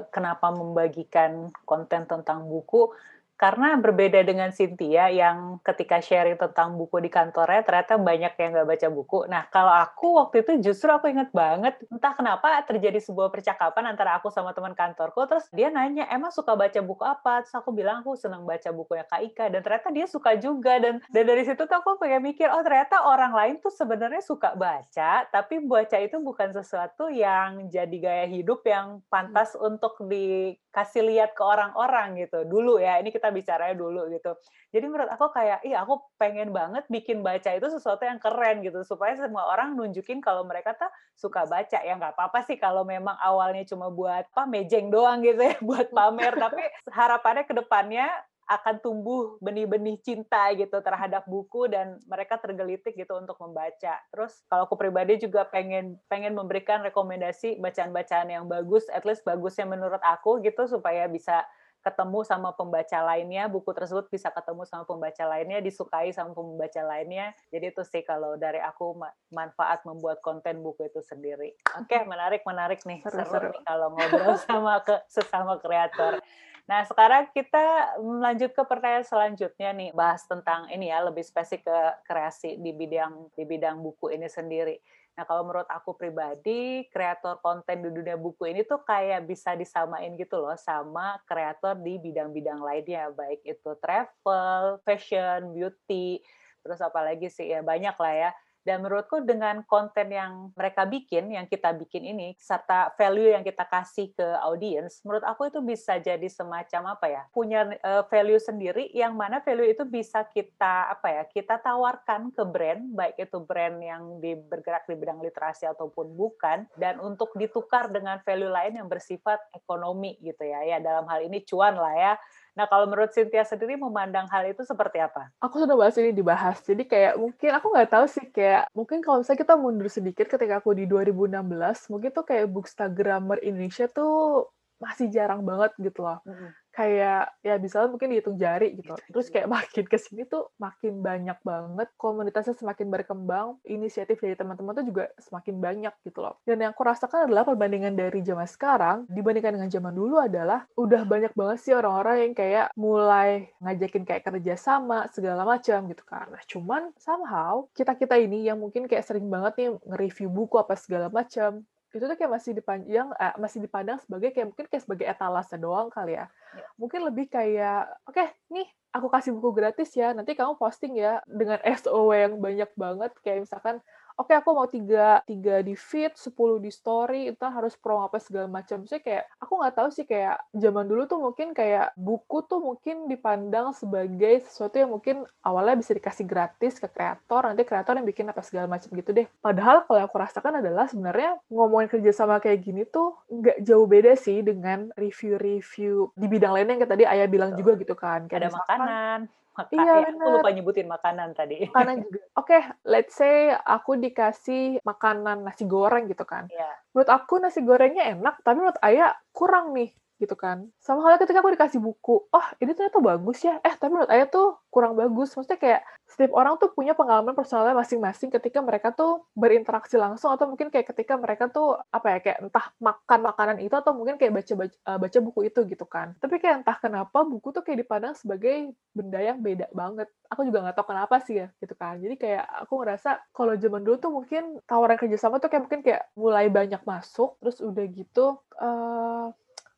kenapa membagikan konten tentang buku karena berbeda dengan Cynthia yang ketika sharing tentang buku di kantornya ternyata banyak yang nggak baca buku. Nah kalau aku waktu itu justru aku inget banget entah kenapa terjadi sebuah percakapan antara aku sama teman kantorku terus dia nanya emang suka baca buku apa? Terus aku bilang aku senang baca bukunya Kak Ika dan ternyata dia suka juga dan dan dari situ tuh aku pengen mikir oh ternyata orang lain tuh sebenarnya suka baca tapi baca itu bukan sesuatu yang jadi gaya hidup yang pantas untuk dikasih lihat ke orang-orang gitu dulu ya ini kita kita bicaranya dulu gitu. Jadi menurut aku kayak, iya aku pengen banget bikin baca itu sesuatu yang keren gitu supaya semua orang nunjukin kalau mereka tuh suka baca ya nggak apa-apa sih kalau memang awalnya cuma buat apa mejeng doang gitu ya buat pamer tapi harapannya ke depannya akan tumbuh benih-benih cinta gitu terhadap buku dan mereka tergelitik gitu untuk membaca. Terus kalau aku pribadi juga pengen pengen memberikan rekomendasi bacaan-bacaan yang bagus, at least bagusnya menurut aku gitu supaya bisa ketemu sama pembaca lainnya, buku tersebut bisa ketemu sama pembaca lainnya, disukai sama pembaca lainnya. Jadi itu sih kalau dari aku manfaat membuat konten buku itu sendiri. Oke, okay, menarik menarik nih. Seru, seru, nih kalau ngobrol sama ke sesama kreator. Nah, sekarang kita lanjut ke pertanyaan selanjutnya nih, bahas tentang ini ya, lebih spesifik ke kreasi di bidang di bidang buku ini sendiri. Nah, kalau menurut aku pribadi, kreator konten di dunia buku ini tuh kayak bisa disamain gitu loh sama kreator di bidang-bidang lainnya, baik itu travel, fashion, beauty, terus apalagi sih ya banyak lah ya. Dan menurutku dengan konten yang mereka bikin, yang kita bikin ini, serta value yang kita kasih ke audiens, menurut aku itu bisa jadi semacam apa ya, punya eh, value sendiri, yang mana value itu bisa kita apa ya, kita tawarkan ke brand, baik itu brand yang bergerak di bidang literasi ataupun bukan, dan untuk ditukar dengan value lain yang bersifat ekonomi gitu ya, ya dalam hal ini cuan lah ya Nah, kalau menurut Cynthia sendiri memandang hal itu seperti apa? Aku sudah bahas ini dibahas. Jadi kayak mungkin aku nggak tahu sih kayak mungkin kalau misalnya kita mundur sedikit ketika aku di 2016, mungkin tuh kayak bookstagrammer Indonesia tuh masih jarang banget gitu loh. Mm -hmm kayak ya bisa mungkin dihitung jari gitu. Iya, Terus kayak makin ke sini tuh makin banyak banget komunitasnya semakin berkembang, inisiatif dari teman-teman tuh juga semakin banyak gitu loh. Dan yang aku rasakan adalah perbandingan dari zaman sekarang dibandingkan dengan zaman dulu adalah udah banyak banget sih orang-orang yang kayak mulai ngajakin kayak kerja sama segala macam gitu kan. Nah, cuman somehow kita-kita ini yang mungkin kayak sering banget nih nge-review buku apa segala macam itu tuh kayak masih dipandang eh, masih dipandang sebagai kayak mungkin kayak sebagai etalase doang kali ya. ya. Mungkin lebih kayak oke, okay, nih aku kasih buku gratis ya, nanti kamu posting ya dengan SOW yang banyak banget kayak misalkan oke okay, aku mau tiga tiga di feed sepuluh di story itu harus pro apa segala macam. Sih kayak aku nggak tahu sih kayak zaman dulu tuh mungkin kayak buku tuh mungkin dipandang sebagai sesuatu yang mungkin awalnya bisa dikasih gratis ke kreator nanti kreator yang bikin apa segala macam gitu deh. Padahal kalau aku rasakan adalah sebenarnya ngomongin kerja sama kayak gini tuh nggak jauh beda sih dengan review-review di bidang lainnya yang tadi ayah bilang juga gitu kan. Kayak ada makanan Maka, iya, ya, aku lupa nyebutin makanan tadi. Makanan juga. Oke, okay, let's say aku dikasih makanan nasi goreng gitu kan. Yeah. Menurut aku nasi gorengnya enak, tapi menurut ayah kurang nih gitu kan. Sama halnya ketika aku dikasih buku, oh ini ternyata bagus ya, eh tapi menurut Ayah tuh kurang bagus. Maksudnya kayak setiap orang tuh punya pengalaman personalnya masing-masing ketika mereka tuh berinteraksi langsung atau mungkin kayak ketika mereka tuh apa ya kayak entah makan makanan itu atau mungkin kayak baca baca, uh, baca buku itu gitu kan. Tapi kayak entah kenapa buku tuh kayak dipandang sebagai benda yang beda banget. Aku juga nggak tahu kenapa sih ya gitu kan. Jadi kayak aku ngerasa kalau zaman dulu tuh mungkin tawaran kerjasama tuh kayak mungkin kayak mulai banyak masuk, terus udah gitu uh,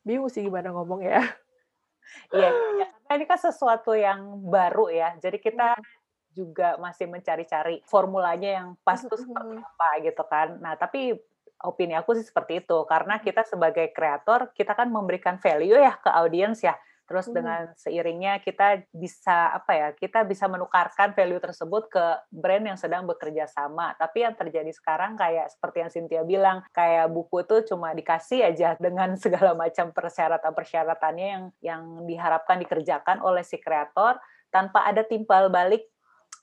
bingung sih gimana ngomong ya. Iya, ya, karena ini kan sesuatu yang baru ya. Jadi kita hmm. juga masih mencari-cari formulanya yang pas tuh seperti apa gitu kan. Nah, tapi opini aku sih seperti itu karena kita sebagai kreator kita kan memberikan value ya ke audiens ya Terus hmm. dengan seiringnya kita bisa apa ya? Kita bisa menukarkan value tersebut ke brand yang sedang bekerja sama. Tapi yang terjadi sekarang kayak seperti yang Cynthia bilang, kayak buku itu cuma dikasih aja dengan segala macam persyaratan-persyaratannya yang yang diharapkan dikerjakan oleh si kreator tanpa ada timbal balik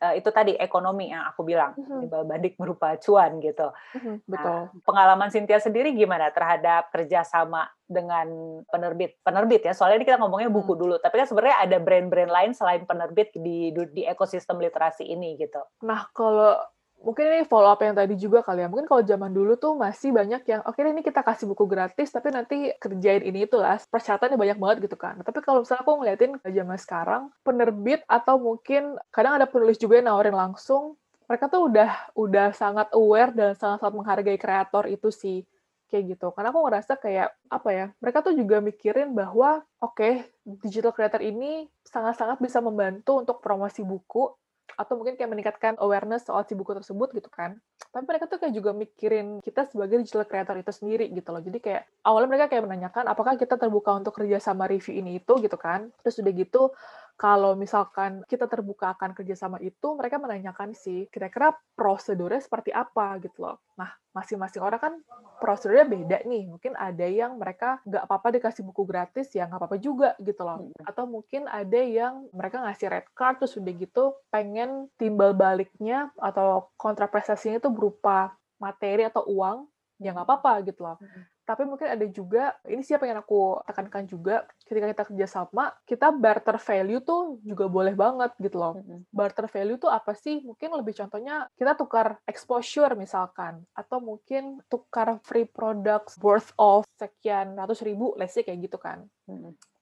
uh, itu tadi ekonomi yang aku bilang mm-hmm. balik berupa cuan gitu. Mm-hmm, betul. Nah, pengalaman Cynthia sendiri gimana terhadap kerjasama dengan penerbit? Penerbit ya, soalnya ini kita ngomongnya buku mm. dulu. Tapi kan sebenarnya ada brand-brand lain selain penerbit di di ekosistem literasi ini gitu. Nah kalau mungkin ini follow up yang tadi juga kali ya. Mungkin kalau zaman dulu tuh masih banyak yang oke okay, ini kita kasih buku gratis tapi nanti kerjain ini itulah persyaratannya banyak banget gitu kan. Tapi kalau misalnya aku ngeliatin zaman sekarang penerbit atau mungkin kadang ada penulis juga yang nawarin langsung mereka tuh udah udah sangat aware dan sangat-sangat menghargai kreator itu sih kayak gitu. Karena aku ngerasa kayak apa ya, mereka tuh juga mikirin bahwa oke, okay, digital creator ini sangat-sangat bisa membantu untuk promosi buku atau mungkin kayak meningkatkan awareness soal si buku tersebut gitu kan. Tapi mereka tuh kayak juga mikirin kita sebagai digital creator itu sendiri gitu loh. Jadi kayak awalnya mereka kayak menanyakan apakah kita terbuka untuk kerja sama review ini itu gitu kan. Terus udah gitu kalau misalkan kita terbuka akan kerjasama itu, mereka menanyakan sih kira-kira prosedurnya seperti apa gitu loh. Nah, masing-masing orang kan prosedurnya beda nih. Mungkin ada yang mereka nggak apa-apa dikasih buku gratis, ya nggak apa-apa juga gitu loh. Atau mungkin ada yang mereka ngasih red card, terus udah gitu pengen timbal baliknya atau kontraprestasinya itu berupa materi atau uang, ya nggak apa-apa gitu loh tapi mungkin ada juga ini siapa yang aku tekankan juga ketika kita kerja sama kita barter value tuh juga boleh banget gitu loh. Barter value tuh apa sih? Mungkin lebih contohnya kita tukar exposure misalkan atau mungkin tukar free products worth of sekian ratus ribu say kayak gitu kan.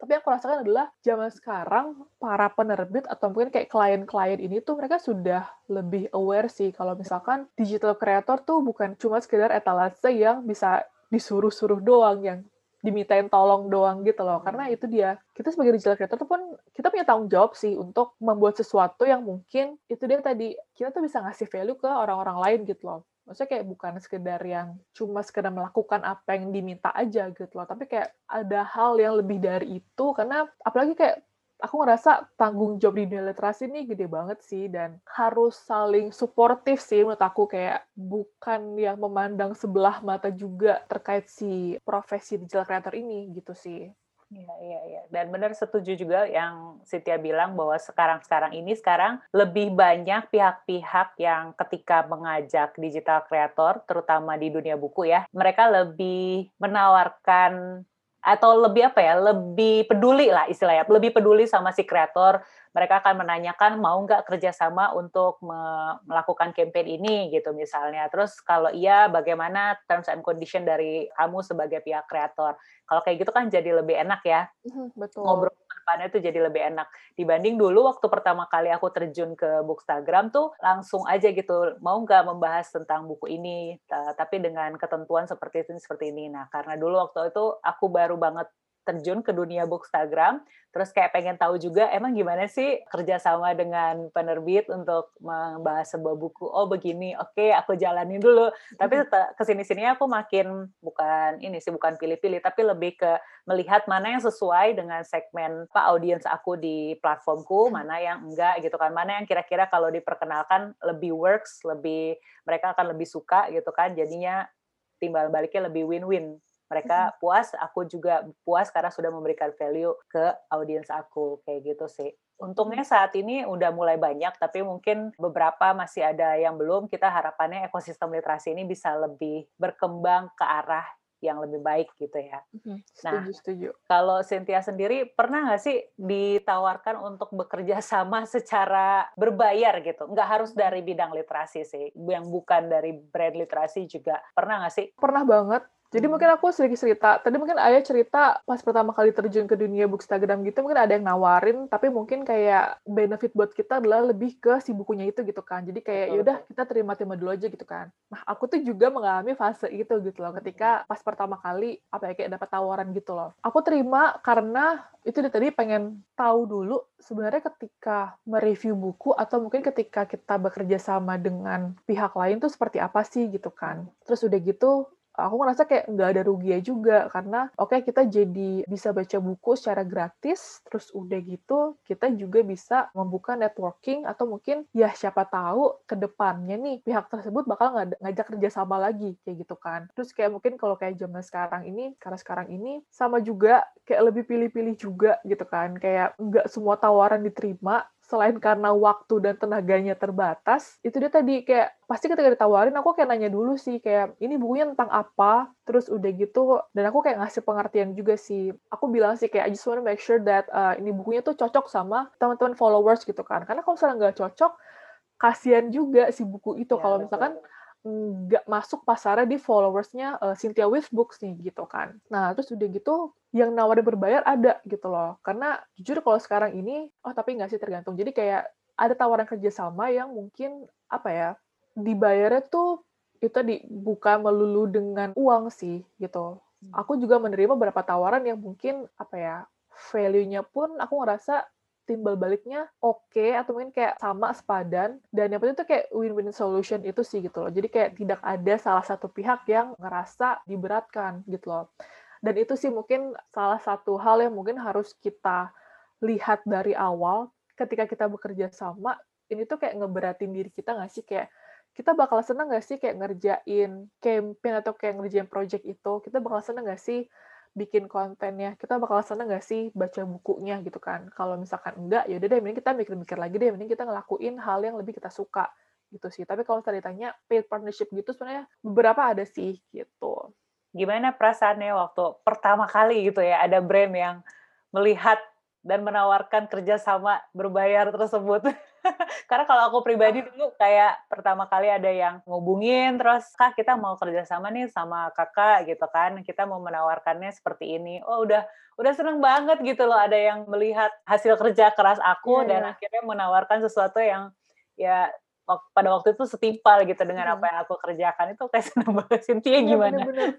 Tapi yang aku rasakan adalah zaman sekarang para penerbit atau mungkin kayak klien-klien ini tuh mereka sudah lebih aware sih. Kalau misalkan digital creator tuh bukan cuma sekedar etalase yang bisa disuruh-suruh doang yang dimintain tolong doang gitu loh. Karena itu dia kita sebagai digital creator tuh pun kita punya tanggung jawab sih untuk membuat sesuatu yang mungkin itu dia tadi kita tuh bisa ngasih value ke orang-orang lain gitu loh. Maksudnya kayak bukan sekedar yang cuma sekedar melakukan apa yang diminta aja gitu loh. Tapi kayak ada hal yang lebih dari itu karena apalagi kayak aku ngerasa tanggung jawab di dunia literasi ini gede banget sih dan harus saling suportif sih menurut aku kayak bukan yang memandang sebelah mata juga terkait si profesi digital creator ini gitu sih. Iya, iya, iya. Dan benar setuju juga yang Sitiya bilang bahwa sekarang-sekarang ini sekarang lebih banyak pihak-pihak yang ketika mengajak digital creator, terutama di dunia buku ya, mereka lebih menawarkan atau lebih apa ya lebih peduli lah istilahnya lebih peduli sama si kreator. Mereka akan menanyakan mau nggak kerjasama untuk me melakukan campaign ini? Gitu misalnya. Terus kalau iya bagaimana terms and condition dari kamu sebagai pihak kreator? Kalau kayak gitu kan jadi lebih enak ya. Betul. ngobrol ke depannya tuh jadi lebih enak. Dibanding dulu waktu pertama kali aku terjun ke Bookstagram tuh langsung aja gitu mau nggak membahas tentang buku ini tapi dengan ketentuan seperti ini seperti ini. Nah karena dulu waktu itu aku baru banget terjun ke dunia Bookstagram, terus kayak pengen tahu juga emang gimana sih kerjasama dengan penerbit untuk membahas sebuah buku. Oh begini, oke okay, aku jalanin dulu. Tapi ke sini-sini aku makin bukan ini sih bukan pilih-pilih, tapi lebih ke melihat mana yang sesuai dengan segmen apa audiens aku di platformku, mana yang enggak gitu kan, mana yang kira-kira kalau diperkenalkan lebih works, lebih mereka akan lebih suka gitu kan. Jadinya timbal baliknya lebih win-win mereka puas aku juga puas karena sudah memberikan value ke audiens aku kayak gitu sih untungnya saat ini udah mulai banyak tapi mungkin beberapa masih ada yang belum kita harapannya ekosistem literasi ini bisa lebih berkembang ke arah yang lebih baik gitu ya. Setuju, nah, setuju. Kalau Cynthia sendiri pernah nggak sih ditawarkan untuk bekerja sama secara berbayar gitu? Nggak harus dari bidang literasi sih, yang bukan dari brand literasi juga pernah nggak sih? Pernah banget. Jadi mungkin aku sedikit cerita. Tadi mungkin ayah cerita pas pertama kali terjun ke dunia Bookstagram gitu, mungkin ada yang nawarin, tapi mungkin kayak benefit buat kita adalah lebih ke si bukunya itu gitu kan. Jadi kayak yaudah kita terima-terima dulu aja gitu kan. Nah aku tuh juga mengalami fase itu gitu loh, ketika pas pertama kali apa ya kayak dapat tawaran gitu loh. Aku terima karena itu dia tadi pengen tahu dulu sebenarnya ketika mereview buku atau mungkin ketika kita bekerja sama dengan pihak lain tuh seperti apa sih gitu kan. Terus udah gitu aku ngerasa kayak nggak ada ruginya juga karena oke okay, kita jadi bisa baca buku secara gratis terus udah gitu kita juga bisa membuka networking atau mungkin ya siapa tahu ke depannya nih pihak tersebut bakal ng ngajak kerjasama lagi kayak gitu kan. Terus kayak mungkin kalau kayak zaman sekarang ini karena sekarang ini sama juga kayak lebih pilih-pilih juga gitu kan. Kayak nggak semua tawaran diterima selain karena waktu dan tenaganya terbatas, itu dia tadi kayak pasti ketika ditawarin aku kayak nanya dulu sih kayak ini bukunya tentang apa, terus udah gitu dan aku kayak ngasih pengertian juga sih. Aku bilang sih kayak I just wanna make sure that uh, ini bukunya tuh cocok sama teman-teman followers gitu kan. Karena kalau misalnya nggak cocok, kasihan juga si buku itu ya, kalau misalkan nggak masuk pasarnya di followersnya uh, Cynthia with Books nih gitu kan. Nah terus udah gitu yang nawarin berbayar ada gitu loh. Karena jujur kalau sekarang ini, oh tapi nggak sih tergantung. Jadi kayak ada tawaran kerjasama yang mungkin apa ya dibayarnya tuh itu dibuka melulu dengan uang sih gitu. Hmm. Aku juga menerima beberapa tawaran yang mungkin apa ya value-nya pun aku ngerasa timbal baliknya oke okay, atau mungkin kayak sama sepadan dan yang penting tuh kayak win-win solution itu sih gitu loh. Jadi kayak tidak ada salah satu pihak yang ngerasa diberatkan gitu loh. Dan itu sih mungkin salah satu hal yang mungkin harus kita lihat dari awal. Ketika kita bekerja sama ini tuh kayak ngeberatin diri kita nggak sih? Kayak kita bakal seneng nggak sih kayak ngerjain campaign atau kayak ngerjain project itu? Kita bakal seneng nggak sih bikin kontennya kita bakal seneng gak sih baca bukunya gitu kan? Kalau misalkan enggak ya udah deh mending kita mikir-mikir lagi deh mending kita ngelakuin hal yang lebih kita suka gitu sih. Tapi kalau tadi tanya paid partnership gitu sebenarnya beberapa ada sih gitu. Gimana perasaannya waktu pertama kali gitu ya ada brand yang melihat dan menawarkan kerjasama berbayar tersebut Karena kalau aku pribadi dulu kayak pertama kali ada yang ngubungin terus kak kita mau kerjasama nih sama kakak gitu kan kita mau menawarkannya seperti ini oh udah udah seneng banget gitu loh ada yang melihat hasil kerja keras aku yeah, dan yeah. akhirnya menawarkan sesuatu yang ya pada waktu itu setimpal gitu dengan hmm. apa yang aku kerjakan itu kayak seneng banget Cynthia iya, gimana? Bener -bener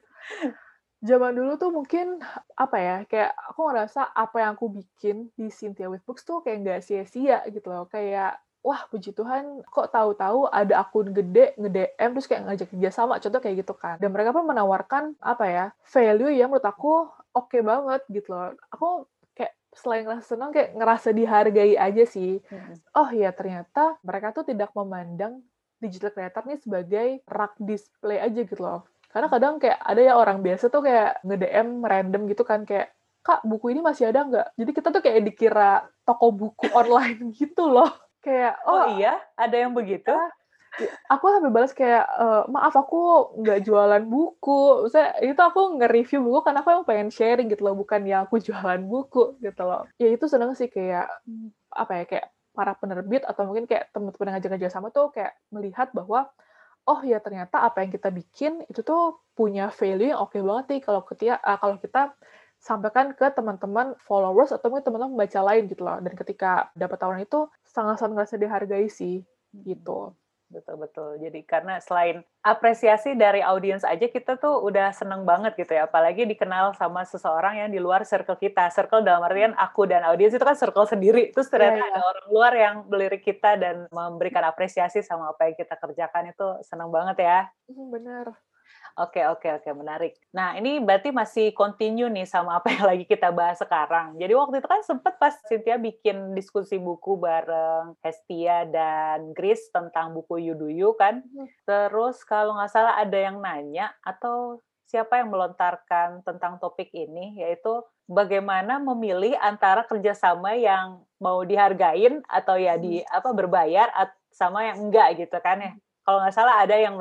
zaman dulu tuh mungkin apa ya kayak aku ngerasa apa yang aku bikin di Cynthia with Books tuh kayak nggak sia-sia gitu loh. Kayak wah puji Tuhan kok tahu-tahu ada akun gede nge-DM terus kayak ngajak kerja sama contoh kayak gitu kan. Dan mereka pun menawarkan apa ya value yang menurut aku oke okay banget gitu loh. Aku kayak selain ngerasa senang kayak ngerasa dihargai aja sih. Hmm. oh ya ternyata mereka tuh tidak memandang digital creator nih sebagai rak display aja gitu loh karena kadang kayak ada ya orang biasa tuh kayak nge-DM random gitu kan kayak kak buku ini masih ada nggak? Jadi kita tuh kayak dikira toko buku online gitu loh. Kayak oh, oh iya ada yang begitu? Ya, aku sampai balas kayak e, maaf aku nggak jualan buku. Saya itu aku nge-review buku karena aku yang pengen sharing gitu loh, bukan yang aku jualan buku gitu loh. Ya itu seneng sih kayak apa ya kayak para penerbit atau mungkin kayak teman-teman yang ngajak-ngajak sama tuh kayak melihat bahwa oh ya ternyata apa yang kita bikin itu tuh punya value yang oke okay banget nih kalau ketika uh, kalau kita sampaikan ke teman-teman followers atau mungkin teman-teman pembaca lain gitu loh. Dan ketika dapat tawaran itu sangat-sangat ngerasa dihargai sih gitu. Betul betul. Jadi karena selain apresiasi dari audiens aja kita tuh udah seneng banget gitu ya. Apalagi dikenal sama seseorang yang di luar circle kita. Circle dalam artian aku dan audiens itu kan circle sendiri. Terus ternyata yeah, yeah. ada orang luar yang melirik kita dan memberikan apresiasi sama apa yang kita kerjakan itu seneng banget ya. Bener. Oke, oke, oke, menarik. Nah, ini berarti masih continue nih sama apa yang lagi kita bahas sekarang. Jadi waktu itu kan sempat pas Cynthia bikin diskusi buku bareng Hestia dan Grace tentang buku Yuduyu kan. Hmm. Terus kalau nggak salah ada yang nanya atau siapa yang melontarkan tentang topik ini, yaitu bagaimana memilih antara kerjasama yang mau dihargain atau ya di hmm. apa berbayar sama yang enggak gitu kan ya kalau nggak salah ada yang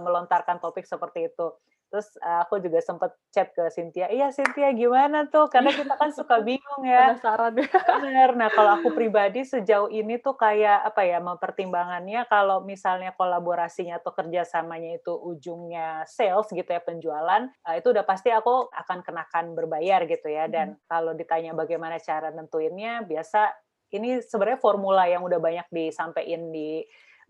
melontarkan topik seperti itu. Terus uh, aku juga sempat chat ke Cynthia, iya Cynthia gimana tuh? Karena kita kan suka bingung ya. Penasaran. Bener. Nah kalau aku pribadi sejauh ini tuh kayak apa ya mempertimbangannya kalau misalnya kolaborasinya atau kerjasamanya itu ujungnya sales gitu ya penjualan, uh, itu udah pasti aku akan kenakan berbayar gitu ya. Dan hmm. kalau ditanya bagaimana cara nentuinnya, biasa ini sebenarnya formula yang udah banyak disampaikan di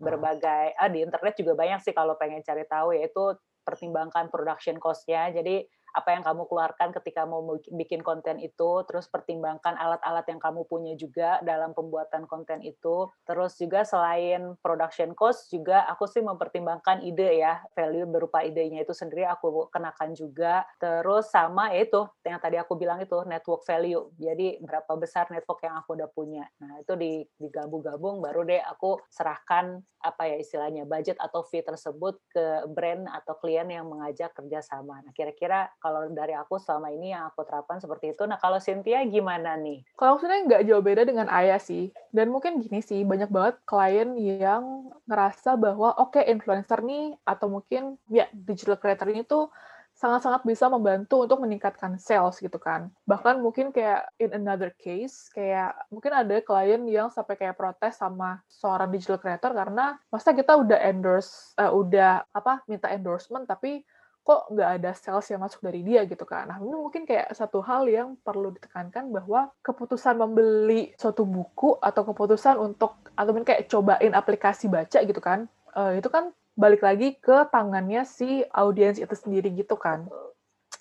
berbagai ah, di internet juga banyak sih kalau pengen cari tahu yaitu pertimbangkan production cost-nya. Jadi apa yang kamu keluarkan ketika mau bikin konten itu, terus pertimbangkan alat-alat yang kamu punya juga dalam pembuatan konten itu. Terus juga selain production cost juga aku sih mempertimbangkan ide ya, value berupa idenya itu sendiri aku kenakan juga. Terus sama itu yang tadi aku bilang itu network value. Jadi berapa besar network yang aku udah punya. Nah, itu digabung-gabung baru deh aku serahkan apa ya istilahnya budget atau fee tersebut ke brand atau klien yang mengajak kerjasama. Nah, kira-kira kalau dari aku selama ini yang aku terapkan seperti itu. Nah, kalau Cynthia gimana nih? Kalau sebenarnya nggak jauh beda dengan Ayah sih. Dan mungkin gini sih, banyak banget klien yang ngerasa bahwa oke okay, influencer nih atau mungkin ya digital creator ini tuh sangat-sangat bisa membantu untuk meningkatkan sales gitu kan. Bahkan mungkin kayak in another case, kayak mungkin ada klien yang sampai kayak protes sama seorang digital creator karena masa kita udah endorse, uh, udah apa minta endorsement tapi kok nggak ada sales yang masuk dari dia gitu kan. Nah, ini mungkin kayak satu hal yang perlu ditekankan bahwa keputusan membeli suatu buku atau keputusan untuk atau mungkin kayak cobain aplikasi baca gitu kan, uh, itu kan balik lagi ke tangannya si audiens itu sendiri gitu kan.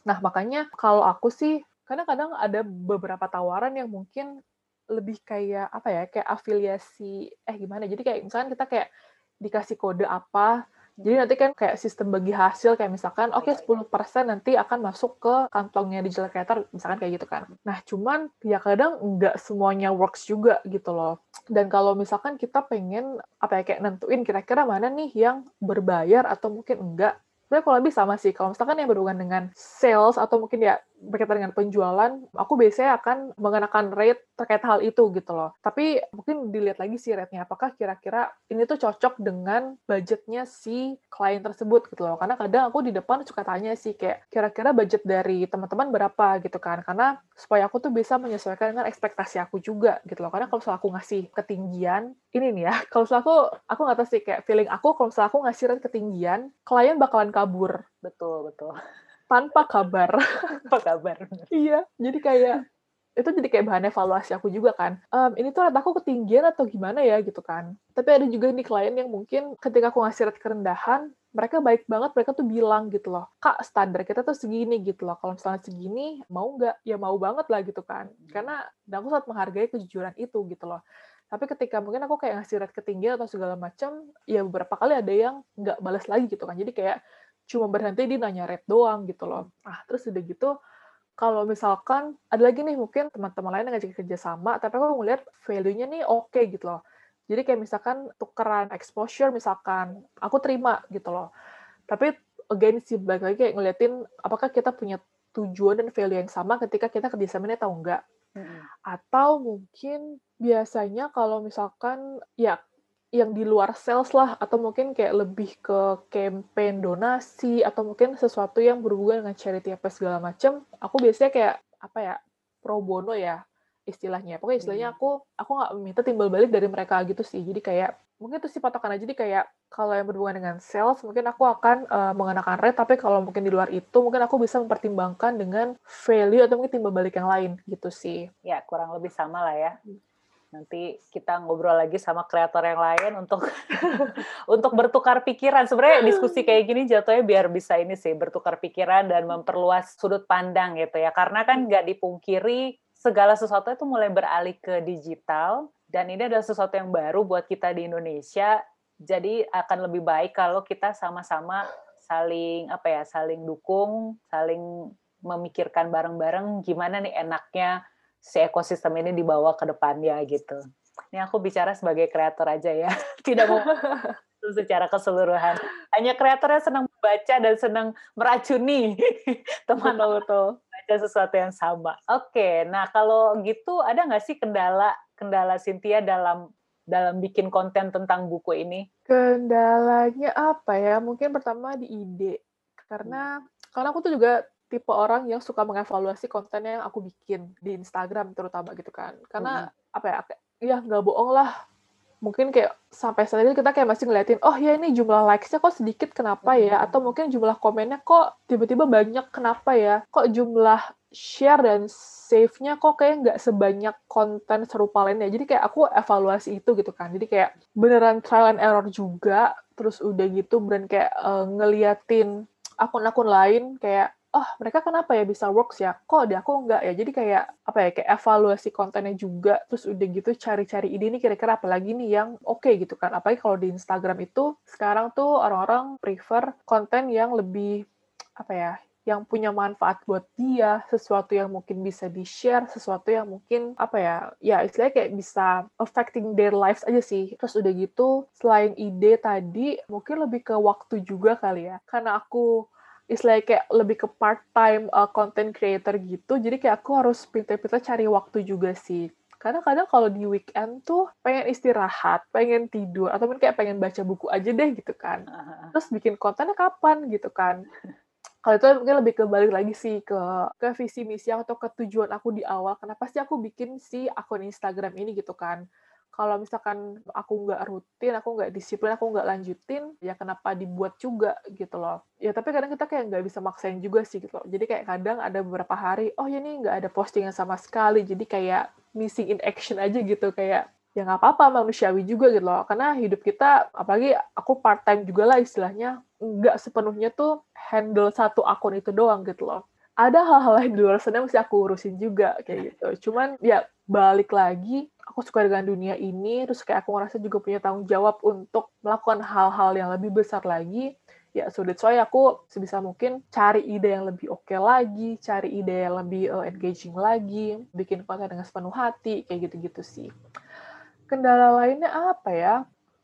Nah, makanya kalau aku sih kadang-kadang ada beberapa tawaran yang mungkin lebih kayak apa ya, kayak afiliasi eh gimana. Jadi kayak misalkan kita kayak dikasih kode apa jadi nanti kan kayak sistem bagi hasil kayak misalkan oke okay, 10% nanti akan masuk ke kantongnya digital creator misalkan kayak gitu kan. Nah, cuman ya kadang nggak semuanya works juga gitu loh. Dan kalau misalkan kita pengen apa ya kayak nentuin kira-kira mana nih yang berbayar atau mungkin enggak. Sebenarnya kalau lebih sama sih. Kalau misalkan yang berhubungan dengan sales atau mungkin ya berkaitan dengan penjualan, aku biasanya akan mengenakan rate terkait hal itu gitu loh. Tapi mungkin dilihat lagi sih rate-nya, apakah kira-kira ini tuh cocok dengan budgetnya si klien tersebut gitu loh. Karena kadang aku di depan suka tanya sih kayak kira-kira budget dari teman-teman berapa gitu kan. Karena supaya aku tuh bisa menyesuaikan dengan ekspektasi aku juga gitu loh. Karena kalau aku ngasih ketinggian, ini nih ya, kalau aku, aku nggak tahu sih kayak feeling aku kalau misalnya aku ngasih rate ketinggian, klien bakalan kabur. Betul, betul tanpa kabar. Tanpa kabar. iya, jadi kayak itu jadi kayak bahan evaluasi aku juga kan. Um, ini tuh rate aku ketinggian atau gimana ya gitu kan. Tapi ada juga nih klien yang mungkin ketika aku ngasih rate kerendahan, mereka baik banget, mereka tuh bilang gitu loh, kak standar kita tuh segini gitu loh, kalau misalnya segini, mau nggak? Ya mau banget lah gitu kan. Karena aku sangat menghargai kejujuran itu gitu loh. Tapi ketika mungkin aku kayak ngasih rate ketinggian atau segala macam, ya beberapa kali ada yang nggak balas lagi gitu kan. Jadi kayak cuma berhenti di nanya rate doang gitu loh. Ah, terus udah gitu, kalau misalkan ada lagi nih mungkin teman-teman lain yang ngajak kerja sama, tapi aku ngeliat value-nya nih oke okay, gitu loh. Jadi kayak misalkan tukeran exposure misalkan, aku terima gitu loh. Tapi again sih balik lagi kayak ngeliatin apakah kita punya tujuan dan value yang sama ketika kita kerjasamanya atau enggak. Hmm. Atau mungkin biasanya kalau misalkan ya yang di luar sales lah atau mungkin kayak lebih ke campaign donasi atau mungkin sesuatu yang berhubungan dengan charity apa segala macam aku biasanya kayak apa ya pro bono ya istilahnya. Pokoknya istilahnya hmm. aku aku nggak minta timbal balik dari mereka gitu sih. Jadi kayak mungkin itu sih patokan aja. Jadi kayak kalau yang berhubungan dengan sales mungkin aku akan uh, mengenakan rate tapi kalau mungkin di luar itu mungkin aku bisa mempertimbangkan dengan value atau mungkin timbal balik yang lain gitu sih. Ya kurang lebih sama lah ya. Hmm. Nanti kita ngobrol lagi sama kreator yang lain untuk untuk bertukar pikiran. Sebenarnya diskusi kayak gini jatuhnya biar bisa ini sih bertukar pikiran dan memperluas sudut pandang gitu ya. Karena kan nggak dipungkiri segala sesuatu itu mulai beralih ke digital dan ini adalah sesuatu yang baru buat kita di Indonesia. Jadi akan lebih baik kalau kita sama-sama saling apa ya, saling dukung, saling memikirkan bareng-bareng gimana nih enaknya si ekosistem ini dibawa ke depannya gitu. Ini aku bicara sebagai kreator aja ya, tidak mau secara keseluruhan. Hanya kreatornya senang membaca dan senang meracuni teman tuh baca sesuatu yang sama. Oke, nah kalau gitu ada nggak sih kendala kendala Cynthia dalam dalam bikin konten tentang buku ini? Kendalanya apa ya? Mungkin pertama di ide. Karena hmm. karena aku tuh juga tipe orang yang suka mengevaluasi konten yang aku bikin di Instagram terutama gitu kan. Karena hmm. apa ya? Ya nggak bohong lah. Mungkin kayak sampai saat ini kita kayak masih ngeliatin, oh ya ini jumlah likes-nya kok sedikit kenapa ya? Atau mungkin jumlah komennya kok tiba-tiba banyak kenapa ya? Kok jumlah share dan save-nya kok kayak nggak sebanyak konten serupa lainnya. Jadi kayak aku evaluasi itu gitu kan. Jadi kayak beneran trial and error juga. Terus udah gitu beneran kayak uh, ngeliatin akun-akun lain kayak oh mereka kenapa ya bisa works ya kok di aku nggak ya jadi kayak apa ya kayak evaluasi kontennya juga terus udah gitu cari-cari ide ini kira-kira apa lagi nih yang oke okay gitu kan apalagi kalau di Instagram itu sekarang tuh orang-orang prefer konten yang lebih apa ya yang punya manfaat buat dia, sesuatu yang mungkin bisa di-share, sesuatu yang mungkin apa ya, ya istilahnya kayak bisa affecting their lives aja sih. Terus udah gitu, selain ide tadi, mungkin lebih ke waktu juga kali ya. Karena aku istilahnya kayak lebih ke part-time uh, content creator gitu, jadi kayak aku harus pintar-pintar cari waktu juga sih. Karena kadang kalau di weekend tuh pengen istirahat, pengen tidur, atau mungkin kayak pengen baca buku aja deh gitu kan. Terus bikin kontennya kapan gitu kan. Kalau itu mungkin lebih kebalik lagi sih ke ke visi misi atau ke tujuan aku di awal. Kenapa sih aku bikin si akun Instagram ini gitu kan kalau misalkan aku nggak rutin, aku nggak disiplin, aku nggak lanjutin, ya kenapa dibuat juga gitu loh. Ya tapi kadang kita kayak nggak bisa maksain juga sih gitu loh. Jadi kayak kadang ada beberapa hari, oh ya ini nggak ada postingan sama sekali, jadi kayak missing in action aja gitu, kayak ya nggak apa-apa manusiawi juga gitu loh. Karena hidup kita apalagi aku part time juga lah istilahnya nggak sepenuhnya tuh handle satu akun itu doang gitu loh. Ada hal-hal lain di luar sana mesti aku urusin juga kayak gitu. Cuman ya balik lagi aku suka dengan dunia ini terus kayak aku ngerasa juga punya tanggung jawab untuk melakukan hal-hal yang lebih besar lagi ya so aku sebisa mungkin cari ide yang lebih oke okay lagi cari ide yang lebih uh, engaging lagi bikin konten dengan sepenuh hati kayak gitu-gitu sih Kendala lainnya apa ya?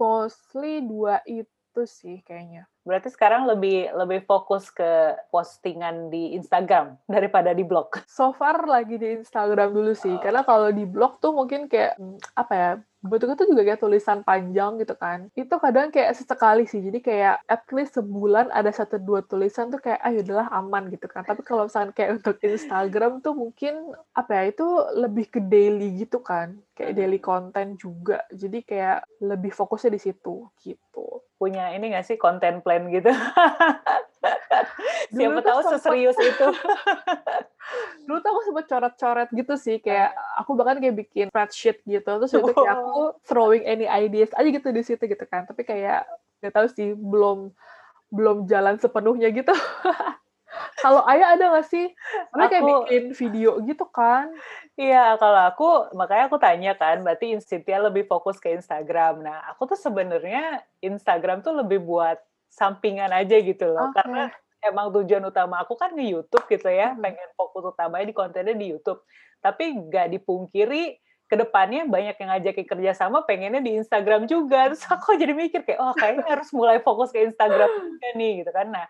Mostly dua itu sih kayaknya. Berarti sekarang lebih lebih fokus ke postingan di Instagram daripada di blog. So far lagi di Instagram dulu sih, oh. karena kalau di blog tuh mungkin kayak apa ya bentuknya tuh juga kayak tulisan panjang gitu kan. Itu kadang kayak sesekali sih. Jadi kayak at least sebulan ada satu dua tulisan tuh kayak ayo ah, udahlah aman gitu kan. Tapi kalau misalnya kayak untuk Instagram tuh mungkin apa ya itu lebih ke daily gitu kan. Kayak daily content juga. Jadi kayak lebih fokusnya di situ gitu. Punya ini gak sih konten plan gitu? Siapa tahu seserius itu dulu tuh aku sempet coret-coret gitu sih kayak aku bahkan kayak bikin spreadsheet gitu terus itu kayak aku throwing any ideas aja gitu di situ gitu kan. Tapi kayak nggak tahu sih belum belum jalan sepenuhnya gitu. Kalau ayah ada nggak sih? Karena kayak bikin video gitu kan. Iya kalau aku makanya aku tanya kan berarti Cynthia lebih fokus ke Instagram. Nah aku tuh sebenarnya Instagram tuh lebih buat sampingan aja gitu loh okay. karena emang tujuan utama aku kan di YouTube gitu ya, hmm. pengen fokus utamanya di kontennya di YouTube. Tapi nggak dipungkiri ke depannya banyak yang ngajakin kerja sama pengennya di Instagram juga. Terus aku jadi mikir kayak, oh kayaknya harus mulai fokus ke Instagram juga nih gitu kan. Nah,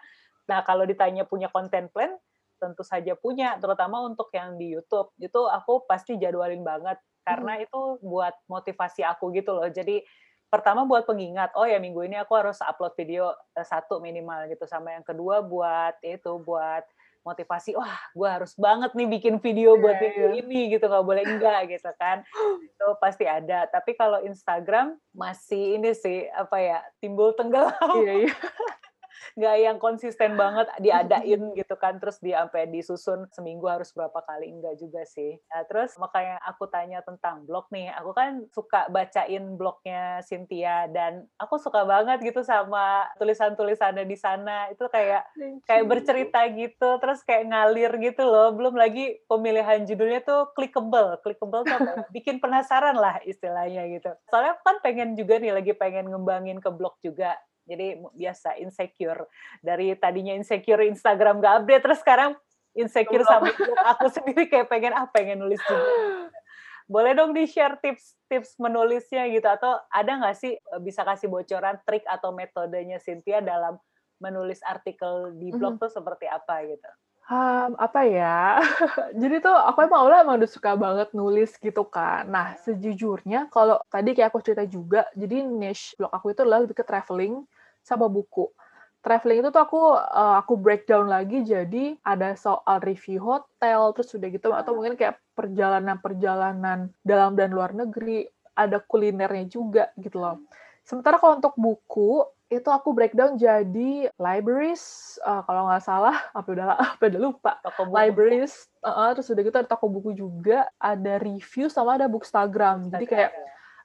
nah kalau ditanya punya konten plan, tentu saja punya, terutama untuk yang di YouTube. Itu aku pasti jadwalin banget karena hmm. itu buat motivasi aku gitu loh. Jadi pertama buat pengingat oh ya minggu ini aku harus upload video uh, satu minimal gitu. Sama yang kedua buat itu buat motivasi wah gue harus banget nih bikin video buat Iya, video iya. ini gitu. Nggak boleh enggak gitu kan. Itu pasti ada. Tapi kalau Instagram masih ini sih apa ya timbul tenggelam. Iya iya. nggak yang konsisten banget diadain gitu kan terus dia sampai disusun seminggu harus berapa kali enggak juga sih. Nah, terus makanya aku tanya tentang blog nih aku kan suka bacain blognya Cynthia dan aku suka banget gitu sama tulisan-tulisannya di sana. Itu kayak kayak bercerita gitu terus kayak ngalir gitu loh. Belum lagi pemilihan judulnya tuh clickable. Clickable tuh apa ya? bikin penasaran lah istilahnya gitu. Soalnya aku kan pengen juga nih lagi pengen ngembangin ke blog juga jadi biasa insecure dari tadinya insecure Instagram gak update terus sekarang insecure Belum. sama aku sendiri kayak pengen ah pengen nulis juga boleh dong di share tips-tips menulisnya gitu atau ada nggak sih eh, bisa kasih bocoran trik atau metodenya Cynthia dalam menulis artikel di blog Mhm. tuh seperti apa gitu? Mmm, apa ya, jadi tuh aku emang awalnya emang udah suka banget nulis gitu kan. Nah, sejujurnya kalau tadi kayak aku cerita juga, jadi niche blog aku itu adalah lebih ke traveling sama buku. Traveling itu tuh aku eee, aku breakdown lagi jadi ada soal review hotel, terus udah gitu atau mungkin kayak perjalanan-perjalanan dalam dan luar negeri, ada kulinernya juga gitu loh. Sementara kalau untuk buku, itu aku breakdown jadi libraries, eee, kalau nggak salah, apa udah apa udah lupa. Toko buku. Libraries heeh, terus udah gitu ada toko buku juga, ada review sama ada bookstagram. Jadi kayak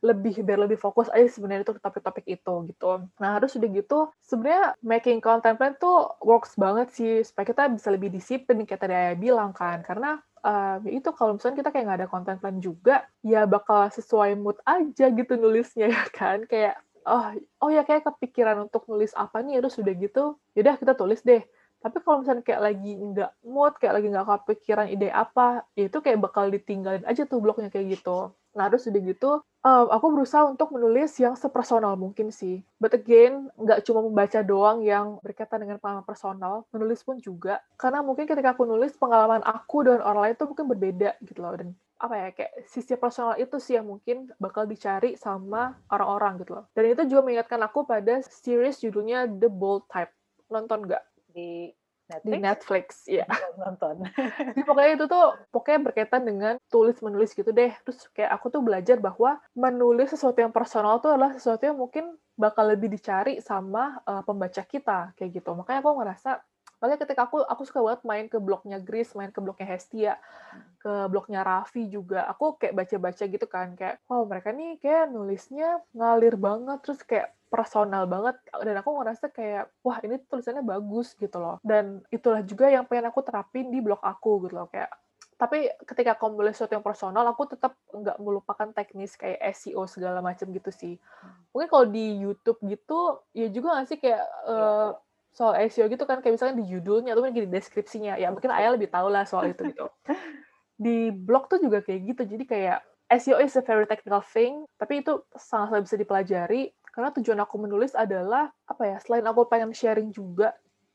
lebih biar lebih fokus aja sebenarnya itu topik-topik itu gitu. Nah, terus udah gitu sebenarnya making content plan tuh works banget sih supaya kita bisa lebih disiplin kayak tadi Ayah bilang kan. Karena eee, ya itu kalau misalnya kita kayak nggak ada content plan juga, ya bakal sesuai mood aja gitu nulisnya ya kan. Kayak, oh oh ya kayak kepikiran untuk nulis apa nih, terus udah gitu, ya udah kita tulis deh. Tapi kalau misalnya kayak lagi nggak mood, kayak lagi nggak kepikiran ide apa, ya itu kayak bakal ditinggalin aja tuh blognya kayak gitu. Nah, terus udah gitu, eee, aku berusaha untuk menulis yang sepersonal mungkin sih. But again, nggak cuma membaca doang yang berkaitan dengan pengalaman personal, menulis pun juga. Karena mungkin ketika aku nulis, pengalaman aku dengan orang lain tuh mungkin berbeda gitu loh, dan apa ya, kayak sisi personal itu sih yang mungkin bakal dicari sama orang-orang gitu loh. Dan itu juga mengingatkan aku pada series judulnya The Bold Type. Nonton nggak? Di Netflix? Di Netflix. Belum nonton. Jadi pokoknya itu tuh pokoknya berkaitan dengan tulis-menulis gitu deh. Terus kayak aku tuh belajar bahwa menulis sesuatu yang personal tuh adalah sesuatu yang mungkin bakal lebih dicari sama uh, pembaca kita kayak gitu. Makanya aku ngerasa makanya ketika aku aku suka banget main ke blognya Grace, main ke blognya Hestia, ke blognya Raffi juga. Aku kayak baca-baca gitu kan kayak wow mereka nih kayak nulisnya ngalir banget terus kayak personal banget dan aku ngerasa kayak wah ini tulisannya bagus gitu loh. Dan itulah juga yang pengen aku terapin di blog aku gitu loh kayak tapi ketika aku menulis sesuatu yang personal aku tetap nggak melupakan teknis kayak SEO segala macam gitu sih. Mungkin kalau di YouTube gitu ya juga nggak sih kayak uh, soal SEO gitu kan kayak misalnya di judulnya atau mungkin di deskripsinya ya mungkin Ayah lebih tahu lah soal itu gitu. Di blog tuh juga kayak gitu jadi kayak SEO is a very technical thing tapi itu sangat bisa dipelajari karena tujuan aku menulis adalah apa ya selain aku pengen sharing juga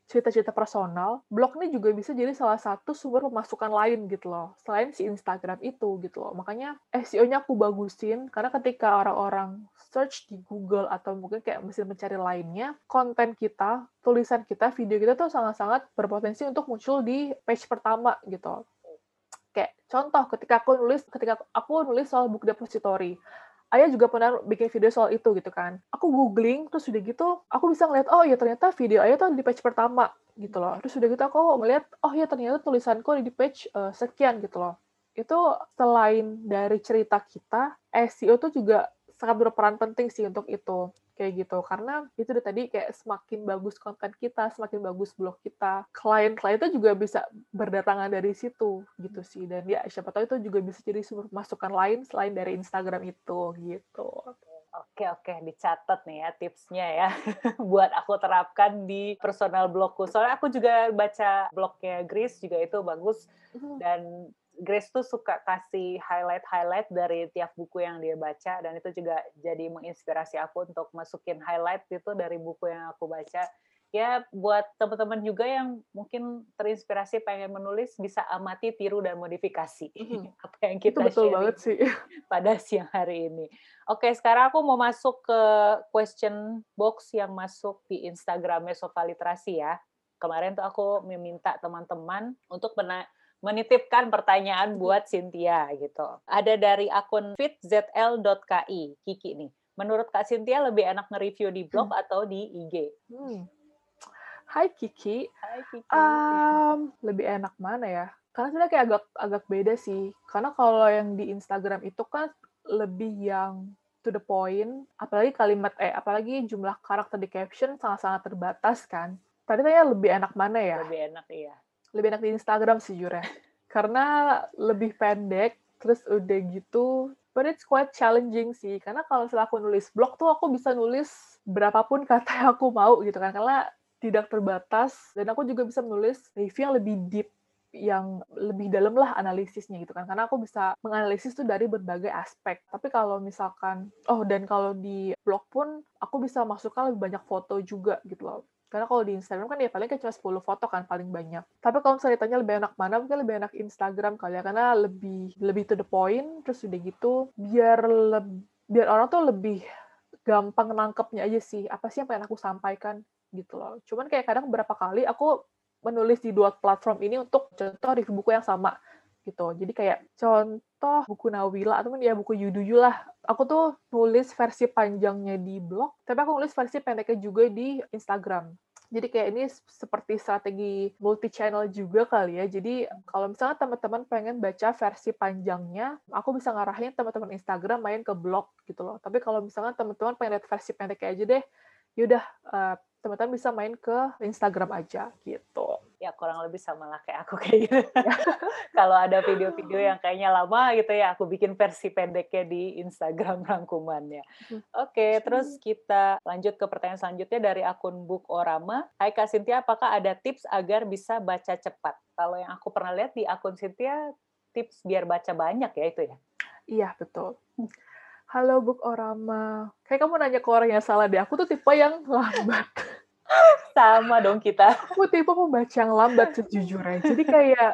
cerita-cerita personal blog ini juga bisa jadi salah satu sumber pemasukan lain gitu loh. Selain si Instagram itu gitu loh. Makanya SEO-nya aku bagusin karena ketika orang-orang search di Google atau mungkin kayak mesin mencari lainnya konten kita tulisan kita video kita tuh sangat-sangat berpotensi untuk muncul di page pertama gitu kayak contoh ketika aku nulis ketika aku nulis soal book depository Ayah juga pernah bikin video soal itu gitu kan. Aku googling, terus udah gitu, aku bisa ngeliat, oh ya ternyata video Ayah tuh di page pertama gitu loh. Terus udah gitu aku melihat, oh ya ternyata tulisanku di page uh, sekian gitu loh. Itu selain dari cerita kita, SEO tuh juga sangat berperan penting sih untuk itu kayak gitu. Karena itu udah tadi kayak semakin bagus konten kita semakin bagus blog kita klien-klien itu juga bisa berdatangan dari situ gitu sih. Dan ya siapa tahu itu juga bisa jadi sumber masukan lain selain dari Instagram itu gitu. Oke oke dicatat nih ya tipsnya ya buat aku terapkan di personal blogku. Soalnya aku juga baca blognya Grace juga itu bagus. Dan Grace tuh suka kasih highlight-highlight dari tiap buku yang dia baca dan itu juga jadi menginspirasi aku untuk masukin highlight itu dari buku yang aku baca. Ya buat teman-teman juga yang mungkin terinspirasi pengen menulis bisa amati, tiru dan modifikasi mm-hmm. apa yang kita itu betul banget sih pada siang hari ini. Oke, sekarang aku mau masuk ke question box yang masuk di Instagramnya Sofa Literasi ya. kemarin tuh aku meminta teman-teman untuk menitipkan pertanyaan buat Cynthia gitu. Ada dari akun fitzl.ki, Kiki nih. Menurut Kak Cynthia lebih enak nge-review di blog hmm. atau di IG? Hmm. Hai Kiki. Hai Kiki. Um, lebih enak mana ya? Karena sebenarnya kayak agak agak beda sih. Karena kalau yang di Instagram itu kan lebih yang to the point, apalagi kalimat eh apalagi jumlah karakter di caption sangat-sangat terbatas kan. Tadi tanya lebih enak mana ya? Lebih enak iya lebih enak di Instagram sih jujur ya. Karena lebih pendek, terus udah gitu, but it's quite challenging sih. Karena kalau misalnya aku nulis blog tuh aku bisa nulis berapapun kata yang aku mau gitu kan. Karena tidak terbatas, dan aku juga bisa menulis review yang lebih deep yang lebih dalam lah analisisnya gitu kan karena aku bisa menganalisis tuh dari berbagai aspek tapi kalau misalkan oh dan kalau di blog pun aku bisa masukkan lebih banyak foto juga gitu loh karena kalau di Instagram kan ya paling kan cuma 10 foto kan paling banyak. Tapi kalau misalnya ditanya lebih enak mana, mungkin lebih enak Instagram kali ya. Karena lebih lebih to the point, terus udah gitu biar lebih, biar orang tuh lebih gampang nangkepnya aja sih. Apa sih yang pengen aku sampaikan gitu loh. Cuman kayak kadang beberapa kali aku menulis di dua platform ini untuk contoh review buku yang sama gitu. Jadi kayak contoh buku Nawila atau ya buku Yuduyu lah. Aku tuh nulis versi panjangnya di blog, tapi aku nulis versi pendeknya juga di Instagram. Jadi kayak ini seperti strategi multi channel juga kali ya. Jadi kalau misalnya teman-teman pengen baca versi panjangnya, aku bisa ngarahin teman-teman Instagram main ke blog gitu loh. Tapi kalau misalnya teman-teman pengen lihat versi pendeknya aja deh, yaudah uh, teman-teman bisa main ke Instagram aja gitu ya kurang lebih sama lah kayak aku kayak gitu. Kalau ada video-video yang kayaknya lama gitu ya, aku bikin versi pendeknya di Instagram rangkumannya. Hmm. Oke, okay, terus kita lanjut ke pertanyaan selanjutnya dari akun Book Orama. Hai Kak Sintia, apakah ada tips agar bisa baca cepat? Kalau yang aku pernah lihat di akun Sintia, tips biar baca banyak ya itu ya? Iya, betul. Halo Book Orama. Kayak kamu nanya ke orang yang salah deh. Aku tuh tipe yang lambat. Sama dong kita. Aku tipe pembaca yang lambat sejujurnya. Jadi kayak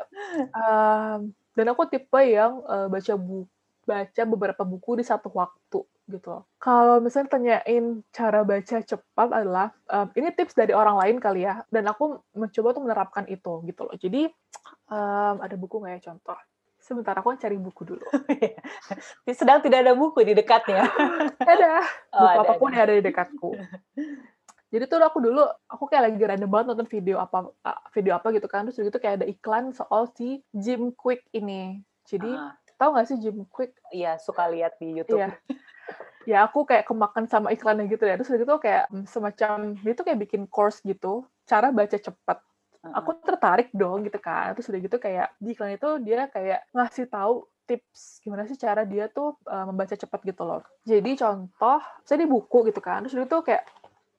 um, dan aku tipe yang uh, baca buku baca beberapa buku di satu waktu gitu loh. Kalau misalnya tanyain cara baca cepat adalah um, ini tips dari orang lain kali ya dan aku mencoba untuk menerapkan itu gitu loh. Jadi um, ada buku nggak ya contoh? Sebentar aku cari buku dulu. Sedang tidak ada buku di dekatnya. ada. Oh, buku ada, apa pun ada. yang ada di dekatku. Jadi tuh aku dulu aku kayak lagi random banget nonton video apa video apa gitu kan terus gitu kayak ada iklan soal si Jim Quick ini. Jadi uh. tahu nggak sih Jim Quick? Iya suka lihat di YouTube. Iya. ya aku kayak kemakan sama iklannya gitu ya. Terus gitu kayak semacam dia tuh kayak bikin course gitu cara baca cepat. Aku tertarik dong gitu kan. Terus udah gitu kayak di iklan itu dia kayak ngasih tahu tips gimana sih cara dia tuh uh, membaca cepat gitu loh. Jadi contoh, saya di buku gitu kan, terus itu kayak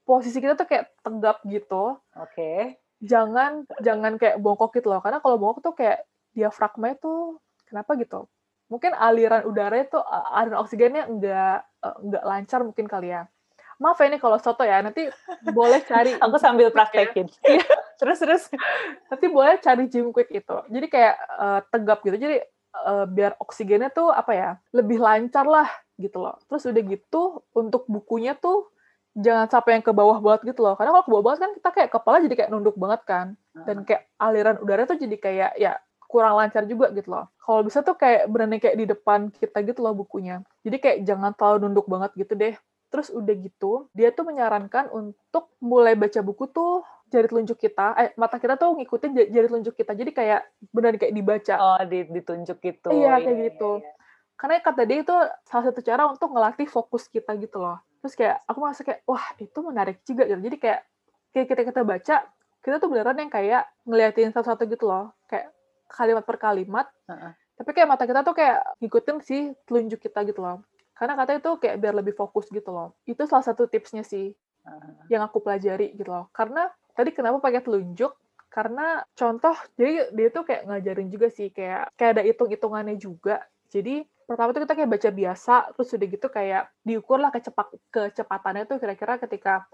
posisi kita tuh kayak tegap gitu. Oke. Okay. Jangan jangan kayak bongkok gitu loh. Karena kalau bongkok tuh kayak diafragma itu kenapa gitu? Mungkin aliran udara itu aliran oksigennya enggak enggak lancar mungkin kali ya. Maaf ya ini kalau soto ya, nanti boleh cari. Aku sambil praktekin. Iya. terus terus. Nanti boleh cari gym quick itu. Jadi kayak uh, tegap gitu. Jadi uh, biar oksigennya tuh apa ya lebih lancar lah gitu loh. Terus udah gitu untuk bukunya tuh jangan sampai yang ke bawah banget gitu loh. Karena kalau ke bawah banget kan kita kayak kepala jadi kayak nunduk banget kan. Dan kayak aliran udara tuh jadi kayak ya kurang lancar juga gitu loh. Kalau bisa tuh kayak berani kayak di depan kita gitu loh bukunya. Jadi kayak jangan terlalu nunduk banget gitu deh. Terus udah gitu, dia tuh menyarankan untuk mulai baca buku tuh jari telunjuk kita, eh mata kita tuh ngikutin jari telunjuk kita. Jadi kayak benar kayak dibaca. Oh, ditunjuk gitu. Iya, kayak iya, gitu. Iya, iya. Karena kata dia itu salah satu cara untuk ngelatih fokus kita gitu loh terus kayak aku merasa kayak wah itu menarik juga gitu. Jadi kayak kayak kita kita baca kita tuh beneran yang kayak ngeliatin satu-satu gitu loh. Kayak kalimat per kalimat. Uh-uh. tapi kayak mata kita tuh kayak ngikutin si telunjuk kita gitu loh. Karena katanya itu kayak biar lebih fokus gitu loh. Itu salah satu tipsnya sih uh-huh. yang aku pelajari gitu loh. Karena tadi kenapa pakai telunjuk? Karena contoh jadi dia tuh kayak ngajarin juga sih kayak kayak ada hitung-hitungannya juga. Jadi pertama tuh kita kayak baca biasa, terus udah gitu kayak diukur lah kecepat kecepatannya tuh kira-kira ketika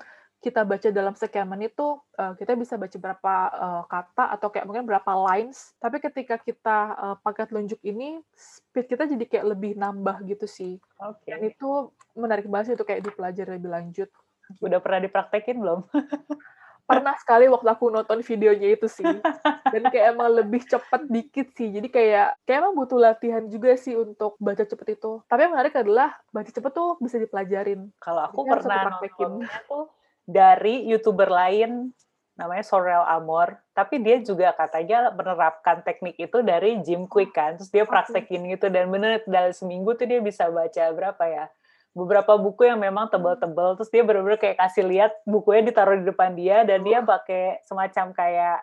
kita baca dalam sekian menit tuh uh, kita bisa baca berapa uh, kata atau kayak mungkin berapa lines. Tapi ketika kita uh, pakai telunjuk ini, speed kita jadi kayak lebih nambah gitu sih. Oke. Okay. Dan itu menarik banget sih itu kayak dipelajari lebih lanjut. Udah pernah dipraktekin belum? pernah sekali waktu aku nonton videonya itu sih. Dan kayak emang lebih cepet dikit sih. Jadi kayak kayak emang butuh latihan juga sih untuk baca cepet itu. Tapi yang menarik adalah baca cepet tuh bisa dipelajarin. Kalau aku jadi pernah nontonnya tuh dari youtuber lain namanya Sorel Amor. Tapi dia juga katanya menerapkan teknik itu dari Jim Quick kan. Terus dia praktekin gitu. Dan bener dalam seminggu tuh dia bisa baca berapa ya beberapa buku yang memang tebel-tebel terus dia benar-benar kayak kasih lihat bukunya ditaruh di depan dia dan dia pakai semacam kayak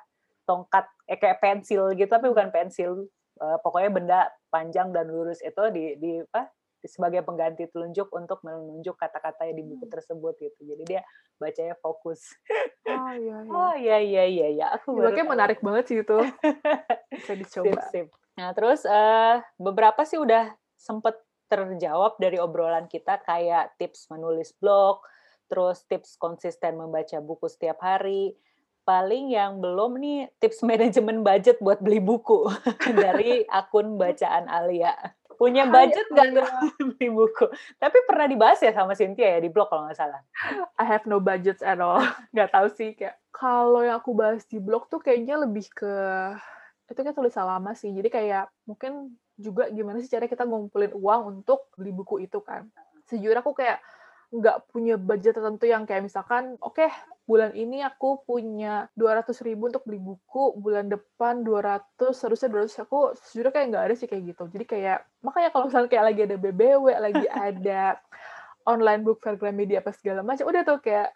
tongkat eh, kayak pensil gitu tapi bukan pensil uh, pokoknya benda panjang dan lurus itu di di apa sebagai pengganti telunjuk untuk menunjuk kata-kata yang di buku hmm. tersebut gitu. Jadi dia bacanya fokus. Oh iya iya. Oh iya iya iya, iya. aku menarik banget sih itu. Bisa dicoba. Sip, sip. nah terus uh, beberapa sih udah sempet terjawab dari obrolan kita kayak tips menulis blog, terus tips konsisten membaca buku setiap hari. Paling yang belum nih tips manajemen budget buat beli buku dari akun bacaan Alia. Punya budget nggak tuh beli buku? Tapi pernah dibahas ya sama Cynthia ya di blog kalau nggak salah. I have no budget at all. Nggak tahu sih kayak kalau yang aku bahas di blog tuh kayaknya lebih ke itu kan tulis lama sih. Jadi kayak mungkin juga gimana sih cara kita ngumpulin uang untuk beli buku itu kan. Sejujurnya aku kayak nggak punya budget tertentu yang kayak misalkan, oke okay, bulan ini aku punya 200 ribu untuk beli buku, bulan depan 200, seharusnya 200, aku sejujurnya kayak nggak ada sih kayak gitu. Jadi kayak, makanya kalau misalnya kayak lagi ada BBW, lagi ada online book fair Gramedia apa segala macam, udah tuh kayak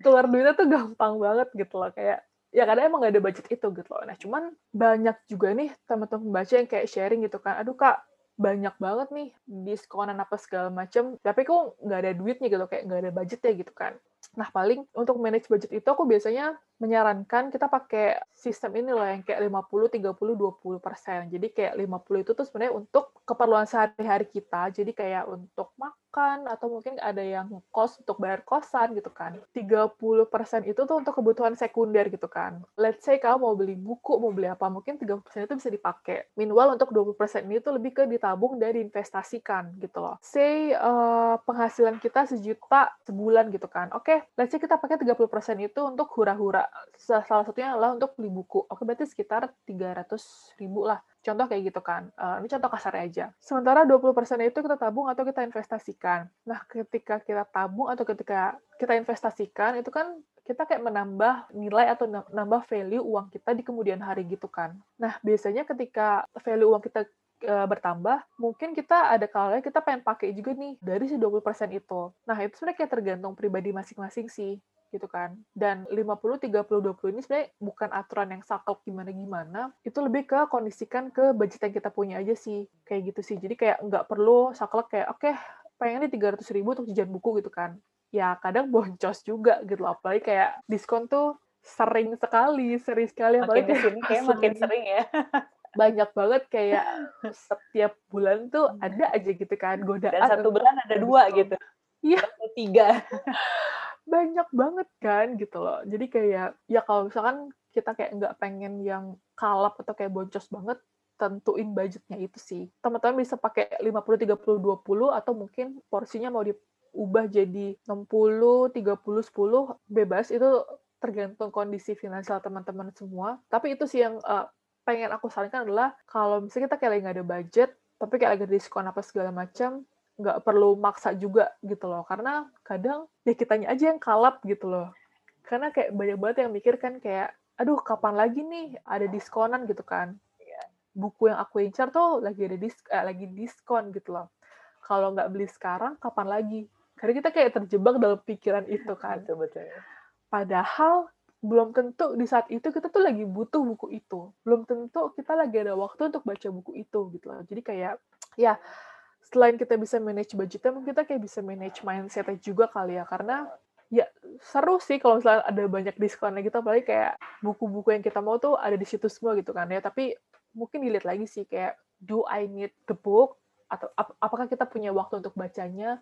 keluar duitnya tuh gampang banget gitu loh. Kayak ya kadang emang gak ada budget itu gitu loh. Nah cuman banyak juga nih teman-teman pembaca yang kayak sharing gitu kan, aduh kak banyak banget nih diskonan apa segala macam, tapi kok nggak ada duitnya gitu, kayak nggak ada budgetnya gitu kan. Nah paling untuk manage budget itu aku biasanya menyarankan kita pakai sistem ini loh yang kayak 50, 30, 20 persen. Jadi kayak 50 itu tuh sebenarnya untuk keperluan sehari-hari kita, jadi kayak untuk makan, atau mungkin ada yang kos untuk bayar kosan gitu kan. 30% itu tuh untuk kebutuhan sekunder gitu kan. Let's say kamu mau beli buku, mau beli apa, mungkin 30% itu bisa dipakai. Meanwhile untuk 20% ini tuh lebih ke ditabung dan diinvestasikan gitu loh. Say uh, penghasilan kita sejuta sebulan gitu kan. Oke, okay, let's say kita pakai 30% itu untuk hura-hura. Salah satunya adalah untuk beli buku. Oke, berarti sekitar 300 ribu lah Contoh kayak gitu kan. Uh, ini contoh kasar aja. Sementara 20% itu kita tabung atau kita investasikan. Nah, ketika kita tabung atau ketika kita investasikan, itu kan kita kayak menambah nilai atau nambah value uang kita di kemudian hari gitu kan. Nah, biasanya ketika value uang kita e, bertambah, mungkin kita ada kalanya kita pengen pakai juga nih dari si 20% itu. Nah, itu sebenarnya kayak tergantung pribadi masing-masing sih gitu kan. Dan 50 30 20 ini sebenarnya bukan aturan yang saklek gimana-gimana, itu lebih ke kondisikan ke budget yang kita punya aja sih. Kayak gitu sih. Jadi kayak nggak perlu saklek kayak oke, okay, pengen nih 300 ribu untuk jajan buku gitu kan. Ya kadang boncos juga gitu loh. Apalagi kayak diskon tuh sering sekali, sering sekali apalagi makin sini kayak makin sering ya. banyak banget kayak setiap bulan tuh ada aja gitu kan godaan. Dan satu bulan ada dua gitu. Iya. Tiga banyak banget kan gitu loh. Jadi kayak ya kalau misalkan kita kayak nggak pengen yang kalap atau kayak boncos banget, tentuin budgetnya itu sih. Teman-teman bisa pakai 50 30 20 atau mungkin porsinya mau diubah jadi 60 30 10 bebas itu tergantung kondisi finansial teman-teman semua. Tapi itu sih yang uh, pengen aku sarankan adalah kalau misalnya kita kayak nggak ada budget, tapi kayak lagi diskon apa segala macam, nggak perlu maksa juga gitu loh. Karena kadang ya kitanya aja yang kalap gitu loh. Karena kayak banyak banget yang mikir kan kayak aduh kapan lagi nih ada diskonan gitu kan. Iya. buku yang aku incar tuh lagi ada disk eh, lagi diskon gitu loh. Kalau nggak beli sekarang kapan lagi? Karena kita kayak terjebak dalam pikiran itu kan. Betul betul. Padahal belum tentu di saat itu kita tuh lagi butuh buku itu. Belum tentu kita lagi ada waktu untuk baca buku itu gitu loh. Jadi kayak ya selain kita bisa manage budgetnya, mungkin kita kayak bisa manage mindsetnya juga kali ya, karena ya seru sih kalau misalnya ada banyak diskonnya gitu, apalagi kayak buku-buku yang kita mau tuh ada di situ semua gitu kan ya, tapi mungkin dilihat lagi sih kayak, do I need the book? Atau ap apakah kita punya waktu untuk bacanya?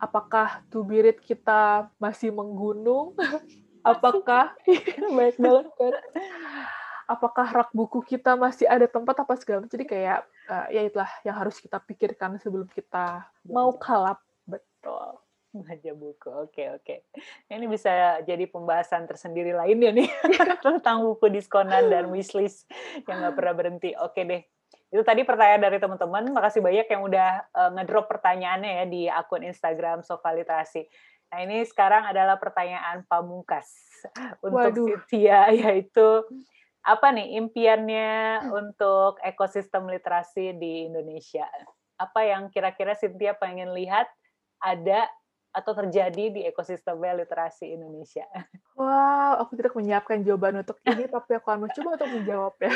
Apakah to be read kita masih menggunung? apakah baik banget kan? apakah rak buku kita masih ada tempat apa segala jadi kayak uh, ya itulah yang harus kita pikirkan sebelum kita mau kalap betul Baca buku, oke oke. Ini bisa jadi pembahasan tersendiri lainnya nih tentang buku diskonan dan wishlist yang nggak pernah berhenti. Oke deh. Itu tadi pertanyaan dari teman-teman. Makasih banyak yang udah uh, ngedrop pertanyaannya ya di akun Instagram Sofalitasi. Nah ini sekarang adalah pertanyaan pamungkas untuk Waduh. Cynthia, yaitu apa nih impiannya untuk ekosistem literasi di Indonesia? Apa yang kira-kira Cynthia pengen lihat ada atau terjadi di ekosistem literasi Indonesia? Wow, aku tidak menyiapkan jawaban untuk ini, tapi aku akan mencoba untuk menjawab ya.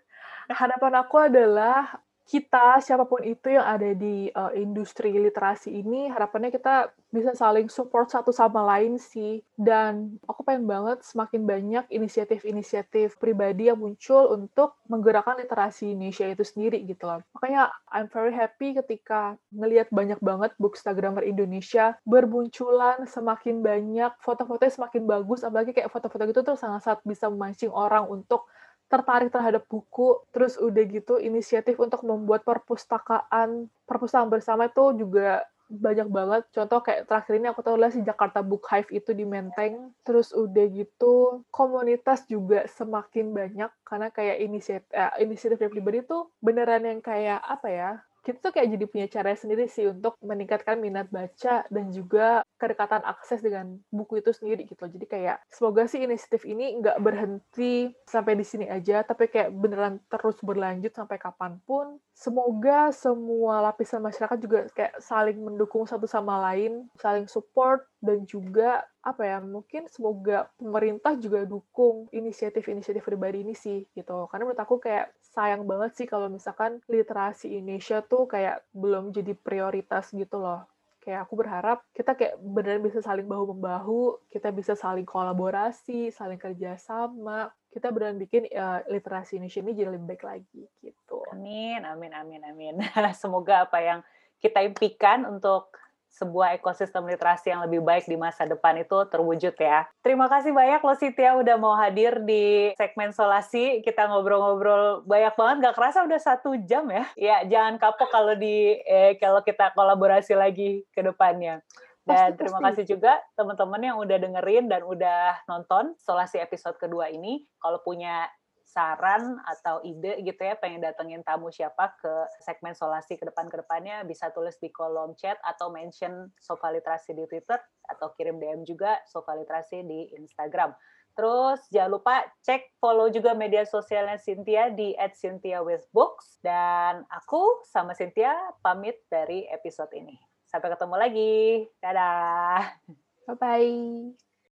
Harapan aku adalah kita siapa pun itu yang ada di uh, industri literasi ini harapannya kita bisa saling support satu sama lain sih. Dan aku pengen banget semakin banyak inisiatif-inisiatif pribadi yang muncul untuk menggerakkan literasi Indonesia itu sendiri gitu loh. Makanya I'm very happy ketika ngelihat banyak banget bookstagrammer Indonesia bermunculan semakin banyak foto-fotonya semakin bagus apalagi kayak foto-foto gitu tuh sangat-sangat bisa memancing orang untuk tertarik terhadap buku, terus udah gitu inisiatif untuk membuat perpustakaan perpustakaan bersama itu juga banyak banget. Contoh kayak terakhir ini aku tahu lah si Jakarta Book Hive itu di Menteng. Terus udah gitu komunitas juga semakin banyak karena kayak inisiatif eh, inisiatif pribadi tuh beneran yang kayak apa ya? Kita tuh kayak jadi punya cara sendiri sih untuk meningkatkan minat baca dan juga kedekatan akses dengan buku itu sendiri gitu. Jadi kayak semoga sih inisiatif ini nggak berhenti sampai di sini aja, tapi kayak beneran terus berlanjut sampai kapan pun. Semoga semua lapisan masyarakat juga kayak saling mendukung satu sama lain, saling support dan juga apa ya mungkin semoga pemerintah juga dukung inisiatif-inisiatif pribadi ini sih gitu. Karena menurut aku kayak sayang banget sih kalau misalkan literasi Indonesia tuh kayak belum jadi prioritas gitu loh. Kayak aku berharap kita kayak benar bisa saling bahu membahu kita bisa saling kolaborasi saling kerjasama kita benar bikin uh, literasi Indonesia ini jadi lebih baik lagi gitu. Amin amin amin amin. Semoga apa yang kita impikan untuk sebuah ekosistem literasi yang lebih baik di masa depan itu terwujud ya. Terima kasih banyak loh Sitia udah mau hadir di segmen Solasi. Kita ngobrol-ngobrol banyak banget, gak kerasa udah satu jam ya. Ya jangan kapok kalau di eh, kalau kita kolaborasi lagi ke depannya. Dan pasti, terima pasti. kasih juga teman-teman yang udah dengerin dan udah nonton Solasi episode kedua ini. Kalau punya saran atau ide gitu ya pengen datengin tamu siapa ke segmen solasi ke depan ke depannya bisa tulis di kolom chat atau mention Sofa Literasi di Twitter atau kirim DM juga Sofa Literasi di Instagram. Terus jangan lupa cek follow juga media sosialnya Cynthia di @cynthia_with_books dan aku sama Cynthia pamit dari episode ini. Sampai ketemu lagi. Dadah. Bye bye.